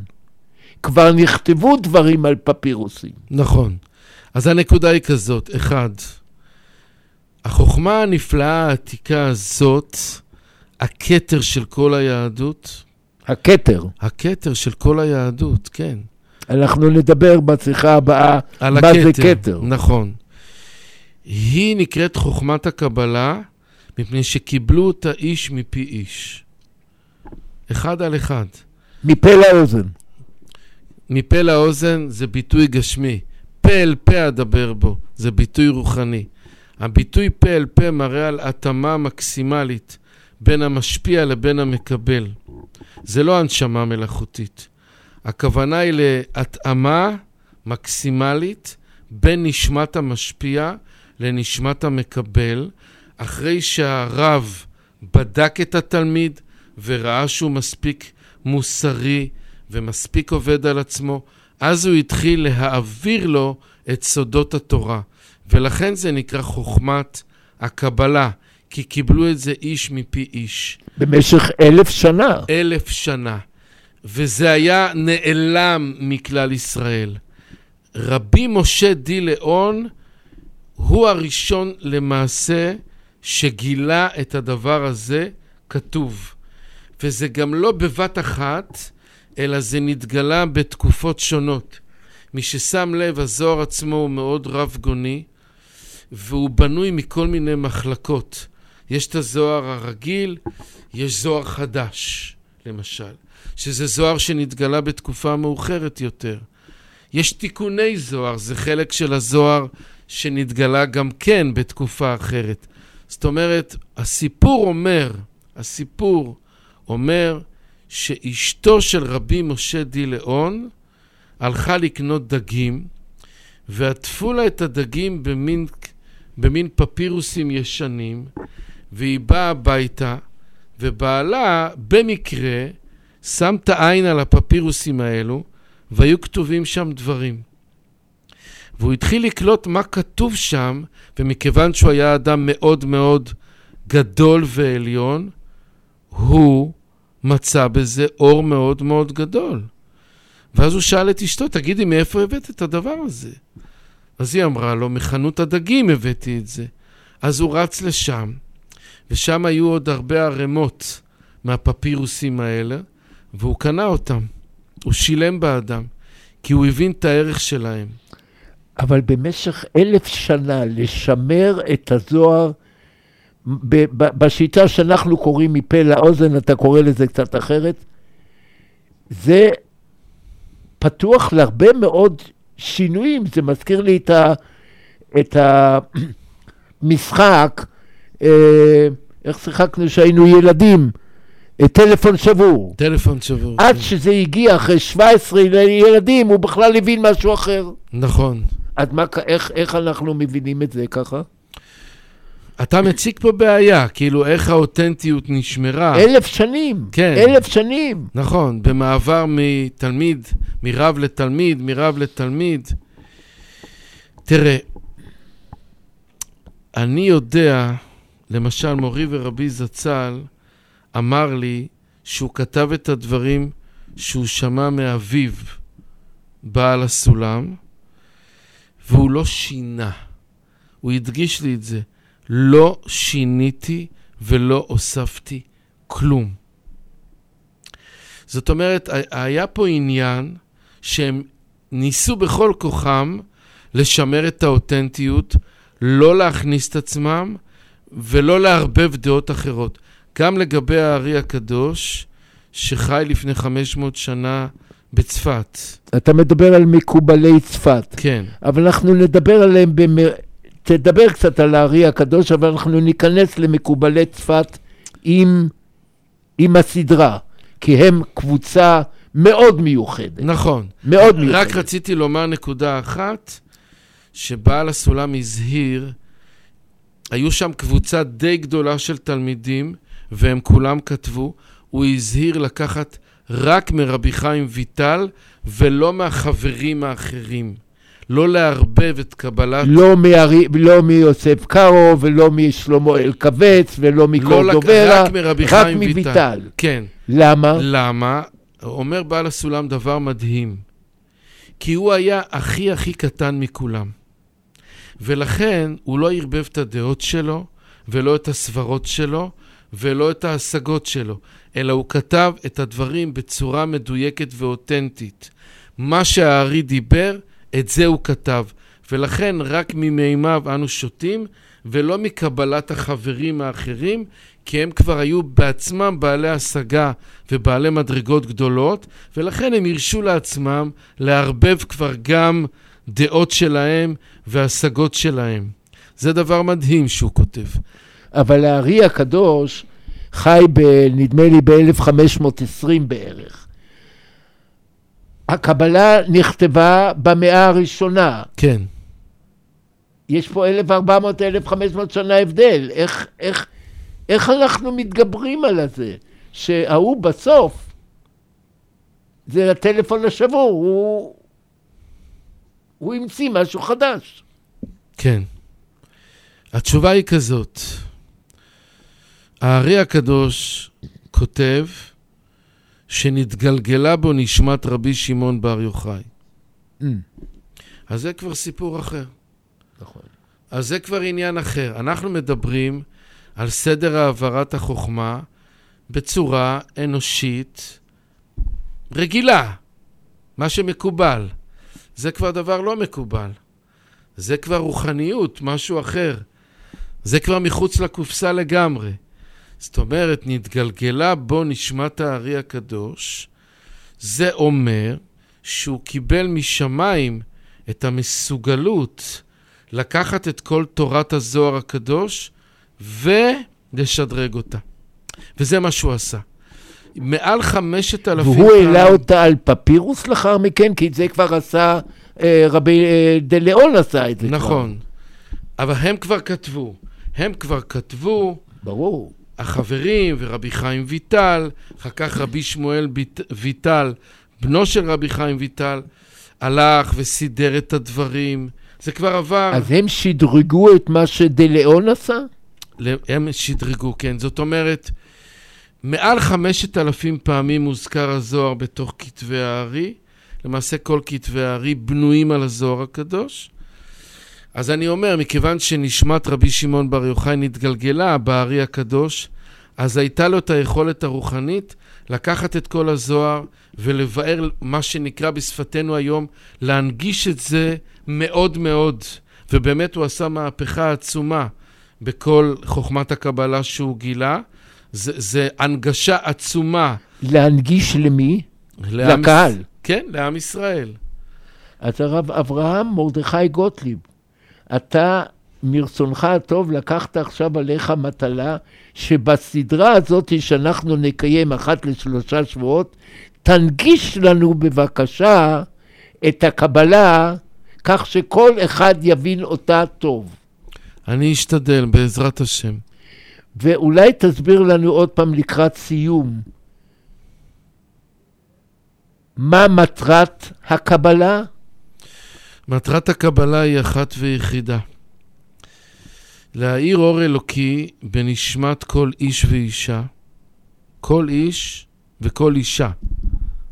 [SPEAKER 3] כבר נכתבו דברים על פפירוסים.
[SPEAKER 4] נכון. אז הנקודה היא כזאת, אחד, החוכמה הנפלאה העתיקה הזאת, הכתר של כל היהדות,
[SPEAKER 3] הכתר.
[SPEAKER 4] הכתר של כל היהדות, כן.
[SPEAKER 3] אנחנו נדבר בשיחה הבאה
[SPEAKER 4] על
[SPEAKER 3] מה
[SPEAKER 4] הכתר.
[SPEAKER 3] זה כתר.
[SPEAKER 4] נכון. היא נקראת חוכמת הקבלה, מפני שקיבלו אותה איש מפי איש. אחד על אחד.
[SPEAKER 3] מפה לאוזן.
[SPEAKER 4] מפה לאוזן זה ביטוי גשמי. פה אל פה אדבר בו, זה ביטוי רוחני. הביטוי פה אל פה מראה על התאמה מקסימלית בין המשפיע לבין המקבל. זה לא הנשמה מלאכותית. הכוונה היא להתאמה מקסימלית בין נשמת המשפיע לנשמת המקבל, אחרי שהרב בדק את התלמיד וראה שהוא מספיק מוסרי ומספיק עובד על עצמו, אז הוא התחיל להעביר לו את סודות התורה. ולכן זה נקרא חוכמת הקבלה, כי קיבלו את זה איש מפי איש.
[SPEAKER 3] במשך אלף שנה.
[SPEAKER 4] אלף שנה. וזה היה נעלם מכלל ישראל. רבי משה די לאון הוא הראשון למעשה שגילה את הדבר הזה כתוב. וזה גם לא בבת אחת, אלא זה נתגלה בתקופות שונות. מי ששם לב, הזוהר עצמו הוא מאוד רב גוני, והוא בנוי מכל מיני מחלקות. יש את הזוהר הרגיל, יש זוהר חדש, למשל, שזה זוהר שנתגלה בתקופה מאוחרת יותר. יש תיקוני זוהר, זה חלק של הזוהר שנתגלה גם כן בתקופה אחרת. זאת אומרת, הסיפור אומר, הסיפור אומר שאשתו של רבי משה די לאון הלכה לקנות דגים ועטפו לה את הדגים במין, במין פפירוסים ישנים והיא באה הביתה ובעלה במקרה שם את העין על הפפירוסים האלו, והיו כתובים שם דברים. והוא התחיל לקלוט מה כתוב שם, ומכיוון שהוא היה אדם מאוד מאוד גדול ועליון, הוא מצא בזה אור מאוד מאוד גדול. ואז הוא שאל את אשתו, תגידי, מאיפה הבאת את הדבר הזה? אז היא אמרה לו, מחנות הדגים הבאתי את זה. אז הוא רץ לשם, ושם היו עוד הרבה ערימות מהפפירוסים האלה, והוא קנה אותם. הוא שילם בעדם, כי הוא הבין את הערך שלהם.
[SPEAKER 3] אבל במשך אלף שנה לשמר את הזוהר, בשיטה שאנחנו קוראים מפה לאוזן, אתה קורא לזה קצת אחרת, זה פתוח להרבה מאוד שינויים. זה מזכיר לי את, ה, את המשחק, אה, איך שיחקנו כשהיינו ילדים, אה, טלפון שבור.
[SPEAKER 4] טלפון שבור.
[SPEAKER 3] עד שזה הגיע אחרי 17 ילדים, הוא בכלל הבין משהו אחר.
[SPEAKER 4] נכון.
[SPEAKER 3] אז מה, איך, איך אנחנו מבינים את זה ככה?
[SPEAKER 4] אתה מציג פה בעיה, כאילו איך האותנטיות נשמרה.
[SPEAKER 3] אלף שנים.
[SPEAKER 4] כן.
[SPEAKER 3] אלף שנים.
[SPEAKER 4] נכון, במעבר מתלמיד, מרב לתלמיד, מרב לתלמיד. תראה, אני יודע, למשל מורי ורבי זצ"ל אמר לי שהוא כתב את הדברים שהוא שמע מאביו, בעל הסולם, והוא לא שינה. הוא הדגיש לי את זה. לא שיניתי ולא הוספתי כלום. זאת אומרת, היה פה עניין שהם ניסו בכל כוחם לשמר את האותנטיות, לא להכניס את עצמם ולא לערבב דעות אחרות. גם לגבי הארי הקדוש, שחי לפני 500 שנה בצפת.
[SPEAKER 3] אתה מדבר על מקובלי צפת,
[SPEAKER 4] כן,
[SPEAKER 3] אבל אנחנו נדבר עליהם, במ... תדבר קצת על הארי הקדוש, אבל אנחנו ניכנס למקובלי צפת עם, עם הסדרה, כי הם קבוצה מאוד מיוחדת.
[SPEAKER 4] נכון.
[SPEAKER 3] מאוד מיוחדת.
[SPEAKER 4] רק רציתי לומר נקודה אחת, שבעל הסולם הזהיר, היו שם קבוצה די גדולה של תלמידים, והם כולם כתבו, הוא הזהיר לקחת רק מרבי חיים ויטל, ולא מהחברים האחרים. לא לערבב את קבלת...
[SPEAKER 3] לא, מארי, לא מיוסף קארו, ולא משלמה אלקבץ, ולא
[SPEAKER 4] לא
[SPEAKER 3] מקורדוברה,
[SPEAKER 4] רק מרבי
[SPEAKER 3] רק
[SPEAKER 4] חיים
[SPEAKER 3] מויטל.
[SPEAKER 4] ויטל. כן.
[SPEAKER 3] למה?
[SPEAKER 4] למה? אומר בעל הסולם דבר מדהים. כי הוא היה הכי הכי קטן מכולם. ולכן הוא לא ערבב את הדעות שלו, ולא את הסברות שלו, ולא את ההשגות שלו, אלא הוא כתב את הדברים בצורה מדויקת ואותנטית. מה שהארי דיבר, את זה הוא כתב. ולכן רק ממימיו אנו שותים, ולא מקבלת החברים האחרים, כי הם כבר היו בעצמם בעלי השגה ובעלי מדרגות גדולות, ולכן הם הרשו לעצמם לערבב כבר גם דעות שלהם והשגות שלהם. זה דבר מדהים שהוא כותב.
[SPEAKER 3] אבל הארי הקדוש חי, ב, נדמה לי, ב-1520 בערך. הקבלה נכתבה במאה הראשונה.
[SPEAKER 4] כן.
[SPEAKER 3] יש פה 1,400-1,500 שנה הבדל. איך, איך, איך אנחנו מתגברים על זה? שההוא בסוף, זה הטלפון השבור, הוא, הוא המציא משהו חדש.
[SPEAKER 4] כן. התשובה היא כזאת. הארי הקדוש כותב שנתגלגלה בו נשמת רבי שמעון בר יוחאי. אז זה כבר סיפור אחר.
[SPEAKER 3] נכון.
[SPEAKER 4] אז זה כבר עניין אחר. אנחנו מדברים על סדר העברת החוכמה בצורה אנושית רגילה, מה שמקובל. זה כבר דבר לא מקובל. זה כבר רוחניות, משהו אחר. זה כבר מחוץ לקופסה לגמרי. זאת אומרת, נתגלגלה בו נשמת הארי הקדוש, זה אומר שהוא קיבל משמיים את המסוגלות לקחת את כל תורת הזוהר הקדוש ולשדרג אותה. וזה מה שהוא עשה. מעל חמשת אלפים
[SPEAKER 3] והוא העלה אותה על פפירוס לאחר מכן, כי את זה כבר עשה, אה, רבי אה, דה ליאון עשה את זה כבר.
[SPEAKER 4] נכון. אבל הם כבר כתבו. הם כבר כתבו,
[SPEAKER 3] ברור.
[SPEAKER 4] החברים ורבי חיים ויטל, אחר כך רבי שמואל ביט- ויטל, בנו של רבי חיים ויטל, הלך וסידר את הדברים. זה כבר עבר,
[SPEAKER 3] אז הם שדרגו את מה שדה-ליאון עשה?
[SPEAKER 4] הם שדרגו, כן. זאת אומרת, מעל חמשת אלפים פעמים מוזכר הזוהר בתוך כתבי הארי. למעשה כל כתבי הארי בנויים על הזוהר הקדוש. אז אני אומר, מכיוון שנשמת רבי שמעון בר יוחאי נתגלגלה בארי הקדוש, אז הייתה לו את היכולת הרוחנית לקחת את כל הזוהר ולבאר מה שנקרא בשפתנו היום, להנגיש את זה מאוד מאוד. ובאמת הוא עשה מהפכה עצומה בכל חוכמת הקבלה שהוא גילה. זה, זה הנגשה עצומה.
[SPEAKER 3] להנגיש למי?
[SPEAKER 4] לעם
[SPEAKER 3] לקהל.
[SPEAKER 4] כן, לעם ישראל.
[SPEAKER 3] אז הרב אברהם מרדכי גוטליב, אתה מרצונך הטוב לקחת עכשיו עליך מטלה שבסדרה הזאת שאנחנו נקיים אחת לשלושה שבועות, תנגיש לנו בבקשה את הקבלה כך שכל אחד יבין אותה טוב.
[SPEAKER 4] אני אשתדל, בעזרת השם.
[SPEAKER 3] ואולי תסביר לנו עוד פעם לקראת סיום, מה מטרת הקבלה?
[SPEAKER 4] מטרת הקבלה היא אחת ויחידה. להאיר אור אלוקי בנשמת כל איש ואישה, כל איש וכל אישה.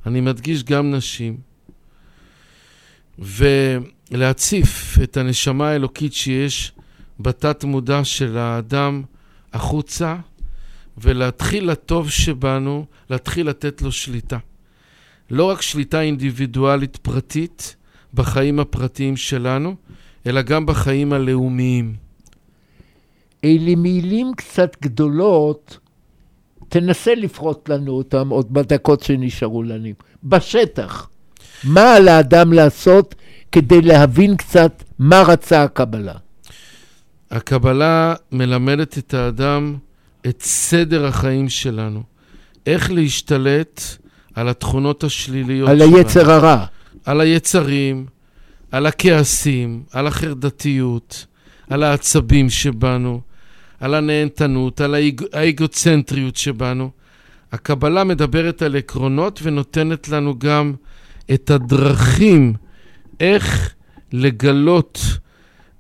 [SPEAKER 4] אני מדגיש גם נשים. ולהציף את הנשמה האלוקית שיש בתת מודע של האדם החוצה, ולהתחיל לטוב שבנו, להתחיל לתת לו שליטה. לא רק שליטה אינדיבידואלית פרטית בחיים הפרטיים שלנו, אלא גם בחיים הלאומיים.
[SPEAKER 3] אלה מילים קצת גדולות, תנסה לפרוט לנו אותם עוד בדקות שנשארו לנו. בשטח, מה על האדם לעשות כדי להבין קצת מה רצה הקבלה?
[SPEAKER 4] הקבלה מלמדת את האדם את סדר החיים שלנו. איך להשתלט על התכונות השליליות
[SPEAKER 3] על
[SPEAKER 4] שלנו.
[SPEAKER 3] היצר הרע.
[SPEAKER 4] על היצרים, על הכעסים, על החרדתיות, על העצבים שבנו, על הנהנתנות, על האג... האגוצנטריות שבנו. הקבלה מדברת על עקרונות ונותנת לנו גם את הדרכים איך לגלות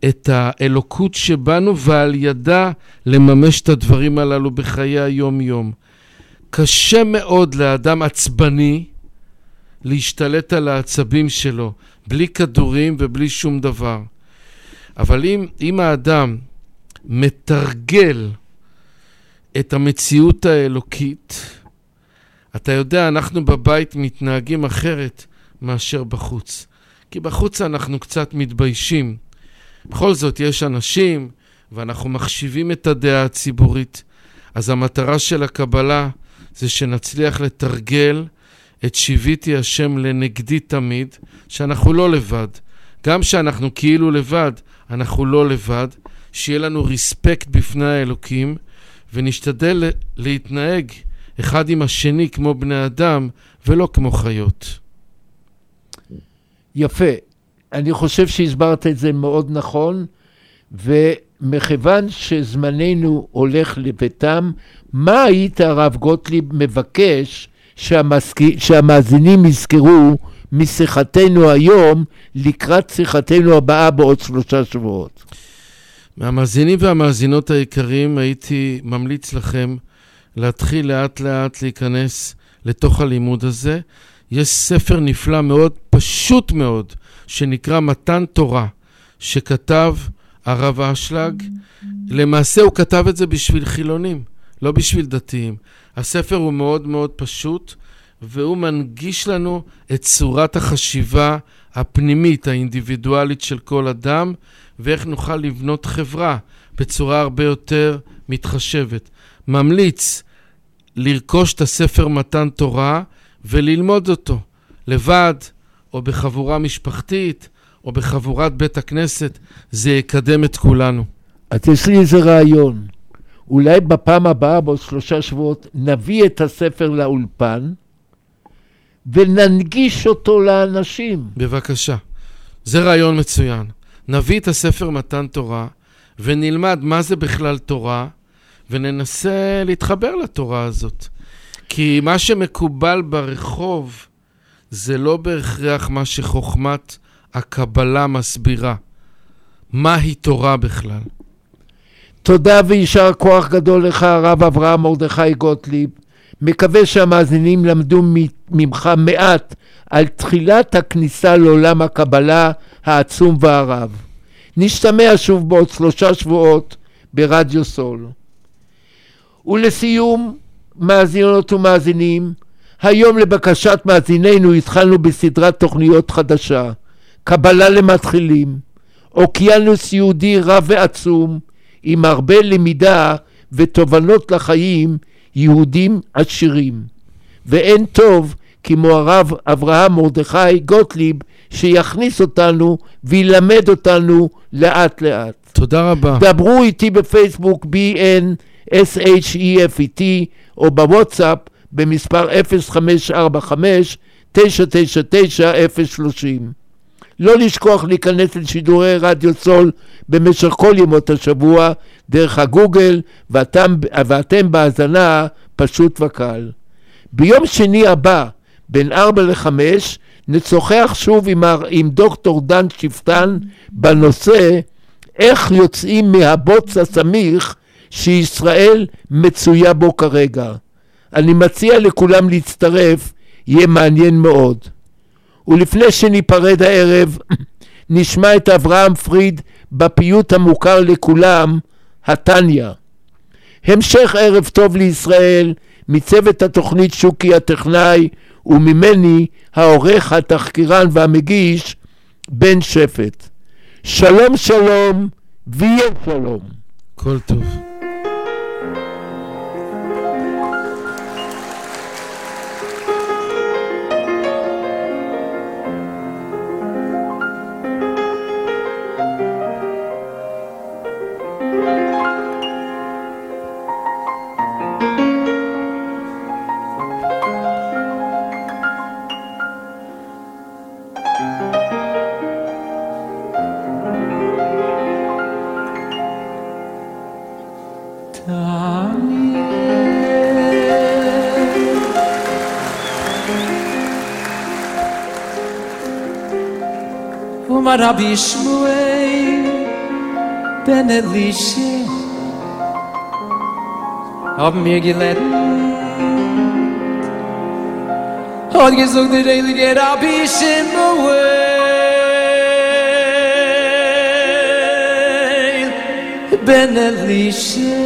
[SPEAKER 4] את האלוקות שבנו ועל ידה לממש את הדברים הללו בחיי היום-יום. קשה מאוד לאדם עצבני להשתלט על העצבים שלו, בלי כדורים ובלי שום דבר. אבל אם, אם האדם מתרגל את המציאות האלוקית, אתה יודע, אנחנו בבית מתנהגים אחרת מאשר בחוץ. כי בחוץ אנחנו קצת מתביישים. בכל זאת, יש אנשים, ואנחנו מחשיבים את הדעה הציבורית. אז המטרה של הקבלה זה שנצליח לתרגל את שיוויתי השם לנגדי תמיד, שאנחנו לא לבד. גם שאנחנו כאילו לבד, אנחנו לא לבד. שיהיה לנו ריספקט בפני האלוקים, ונשתדל להתנהג אחד עם השני כמו בני אדם, ולא כמו חיות.
[SPEAKER 3] יפה. אני חושב שהסברת את זה מאוד נכון, ומכיוון שזמננו הולך לביתם, מה היית, הרב גוטליב, מבקש שהמסק... שהמאזינים יזכרו משיחתנו היום לקראת שיחתנו הבאה בעוד שלושה שבועות?
[SPEAKER 4] מהמאזינים והמאזינות היקרים, הייתי ממליץ לכם להתחיל לאט לאט להיכנס לתוך הלימוד הזה. יש ספר נפלא מאוד, פשוט מאוד, שנקרא מתן תורה, שכתב הרב אשלג. למעשה הוא כתב את זה בשביל חילונים, לא בשביל דתיים. הספר הוא מאוד מאוד פשוט, והוא מנגיש לנו את צורת החשיבה הפנימית, האינדיבידואלית של כל אדם, ואיך נוכל לבנות חברה בצורה הרבה יותר מתחשבת. ממליץ לרכוש את הספר מתן תורה וללמוד אותו לבד, או בחבורה משפחתית, או בחבורת בית הכנסת, זה יקדם את כולנו.
[SPEAKER 3] אז יש לי איזה רעיון. אולי בפעם הבאה, בעוד שלושה שבועות, נביא את הספר לאולפן וננגיש אותו לאנשים.
[SPEAKER 4] בבקשה. זה רעיון מצוין. נביא את הספר מתן תורה ונלמד מה זה בכלל תורה, וננסה להתחבר לתורה הזאת. כי מה שמקובל ברחוב זה לא בהכרח מה שחוכמת הקבלה מסבירה. מהי תורה בכלל?
[SPEAKER 3] תודה ויישר כוח גדול לך, הרב אברהם מרדכי גוטליב. מקווה שהמאזינים למדו ממך מעט על תחילת הכניסה לעולם הקבלה העצום והרב. נשתמע שוב בעוד שלושה שבועות ברדיו סול. ולסיום, מאזינות ומאזינים, היום לבקשת מאזיננו התחלנו בסדרת תוכניות חדשה, קבלה למתחילים, אוקיינוס יהודי רב ועצום, עם הרבה למידה ותובנות לחיים יהודים עשירים. ואין טוב כמו הרב אברהם מרדכי גוטליב שיכניס אותנו וילמד אותנו לאט לאט.
[SPEAKER 4] תודה רבה.
[SPEAKER 3] דברו איתי בפייסבוק BNSHEFET או בוואטסאפ במספר 0545-999-030. לא לשכוח להיכנס לשידורי רדיו סול במשך כל ימות השבוע דרך הגוגל ואתם, ואתם בהאזנה פשוט וקל. ביום שני הבא בין 4 ל-5 נשוחח שוב עם, עם דוקטור דן שפטן בנושא איך יוצאים מהבוץ הסמיך שישראל מצויה בו כרגע. אני מציע לכולם להצטרף, יהיה מעניין מאוד. ולפני שניפרד הערב, נשמע את אברהם פריד בפיוט המוכר לכולם, התניא. המשך ערב טוב לישראל, מצוות התוכנית שוקי הטכנאי, וממני העורך, התחקירן והמגיש, בן שפט. שלום שלום, ויהיה שלום.
[SPEAKER 4] כל טוב.
[SPEAKER 5] Rabbi Shmuel Ben Elisha. Hab mir gelernt Hab gesucht der Elige Rabbi Shmuel Ben Elisha.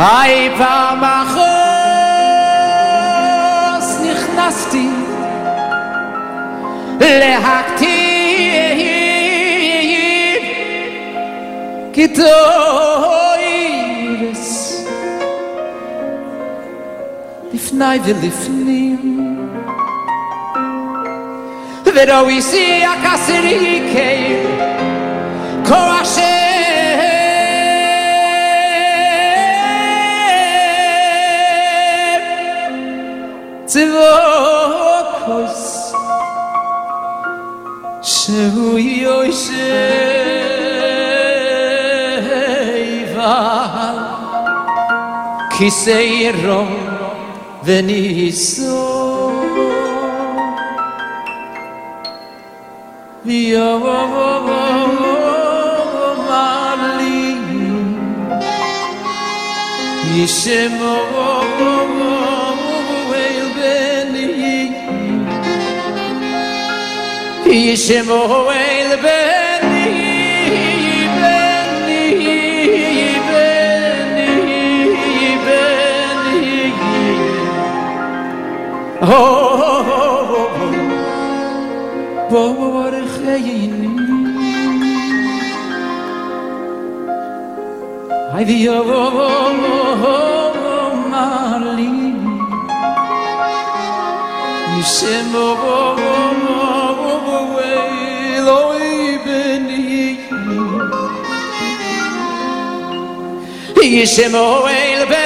[SPEAKER 5] Hai pa ma khos nikhnastin להקטיר כתוירס לפני ולפנים ורואי שיא הכסרי קיים כוח השם צבוקוס שהוא יושב על כיסא ירום וניסו ויאמר לי ישמו אל ישמואל בני בני בני בני בורכייני היי ויאמר לי ישמואל אלוהי בני ישמואל בני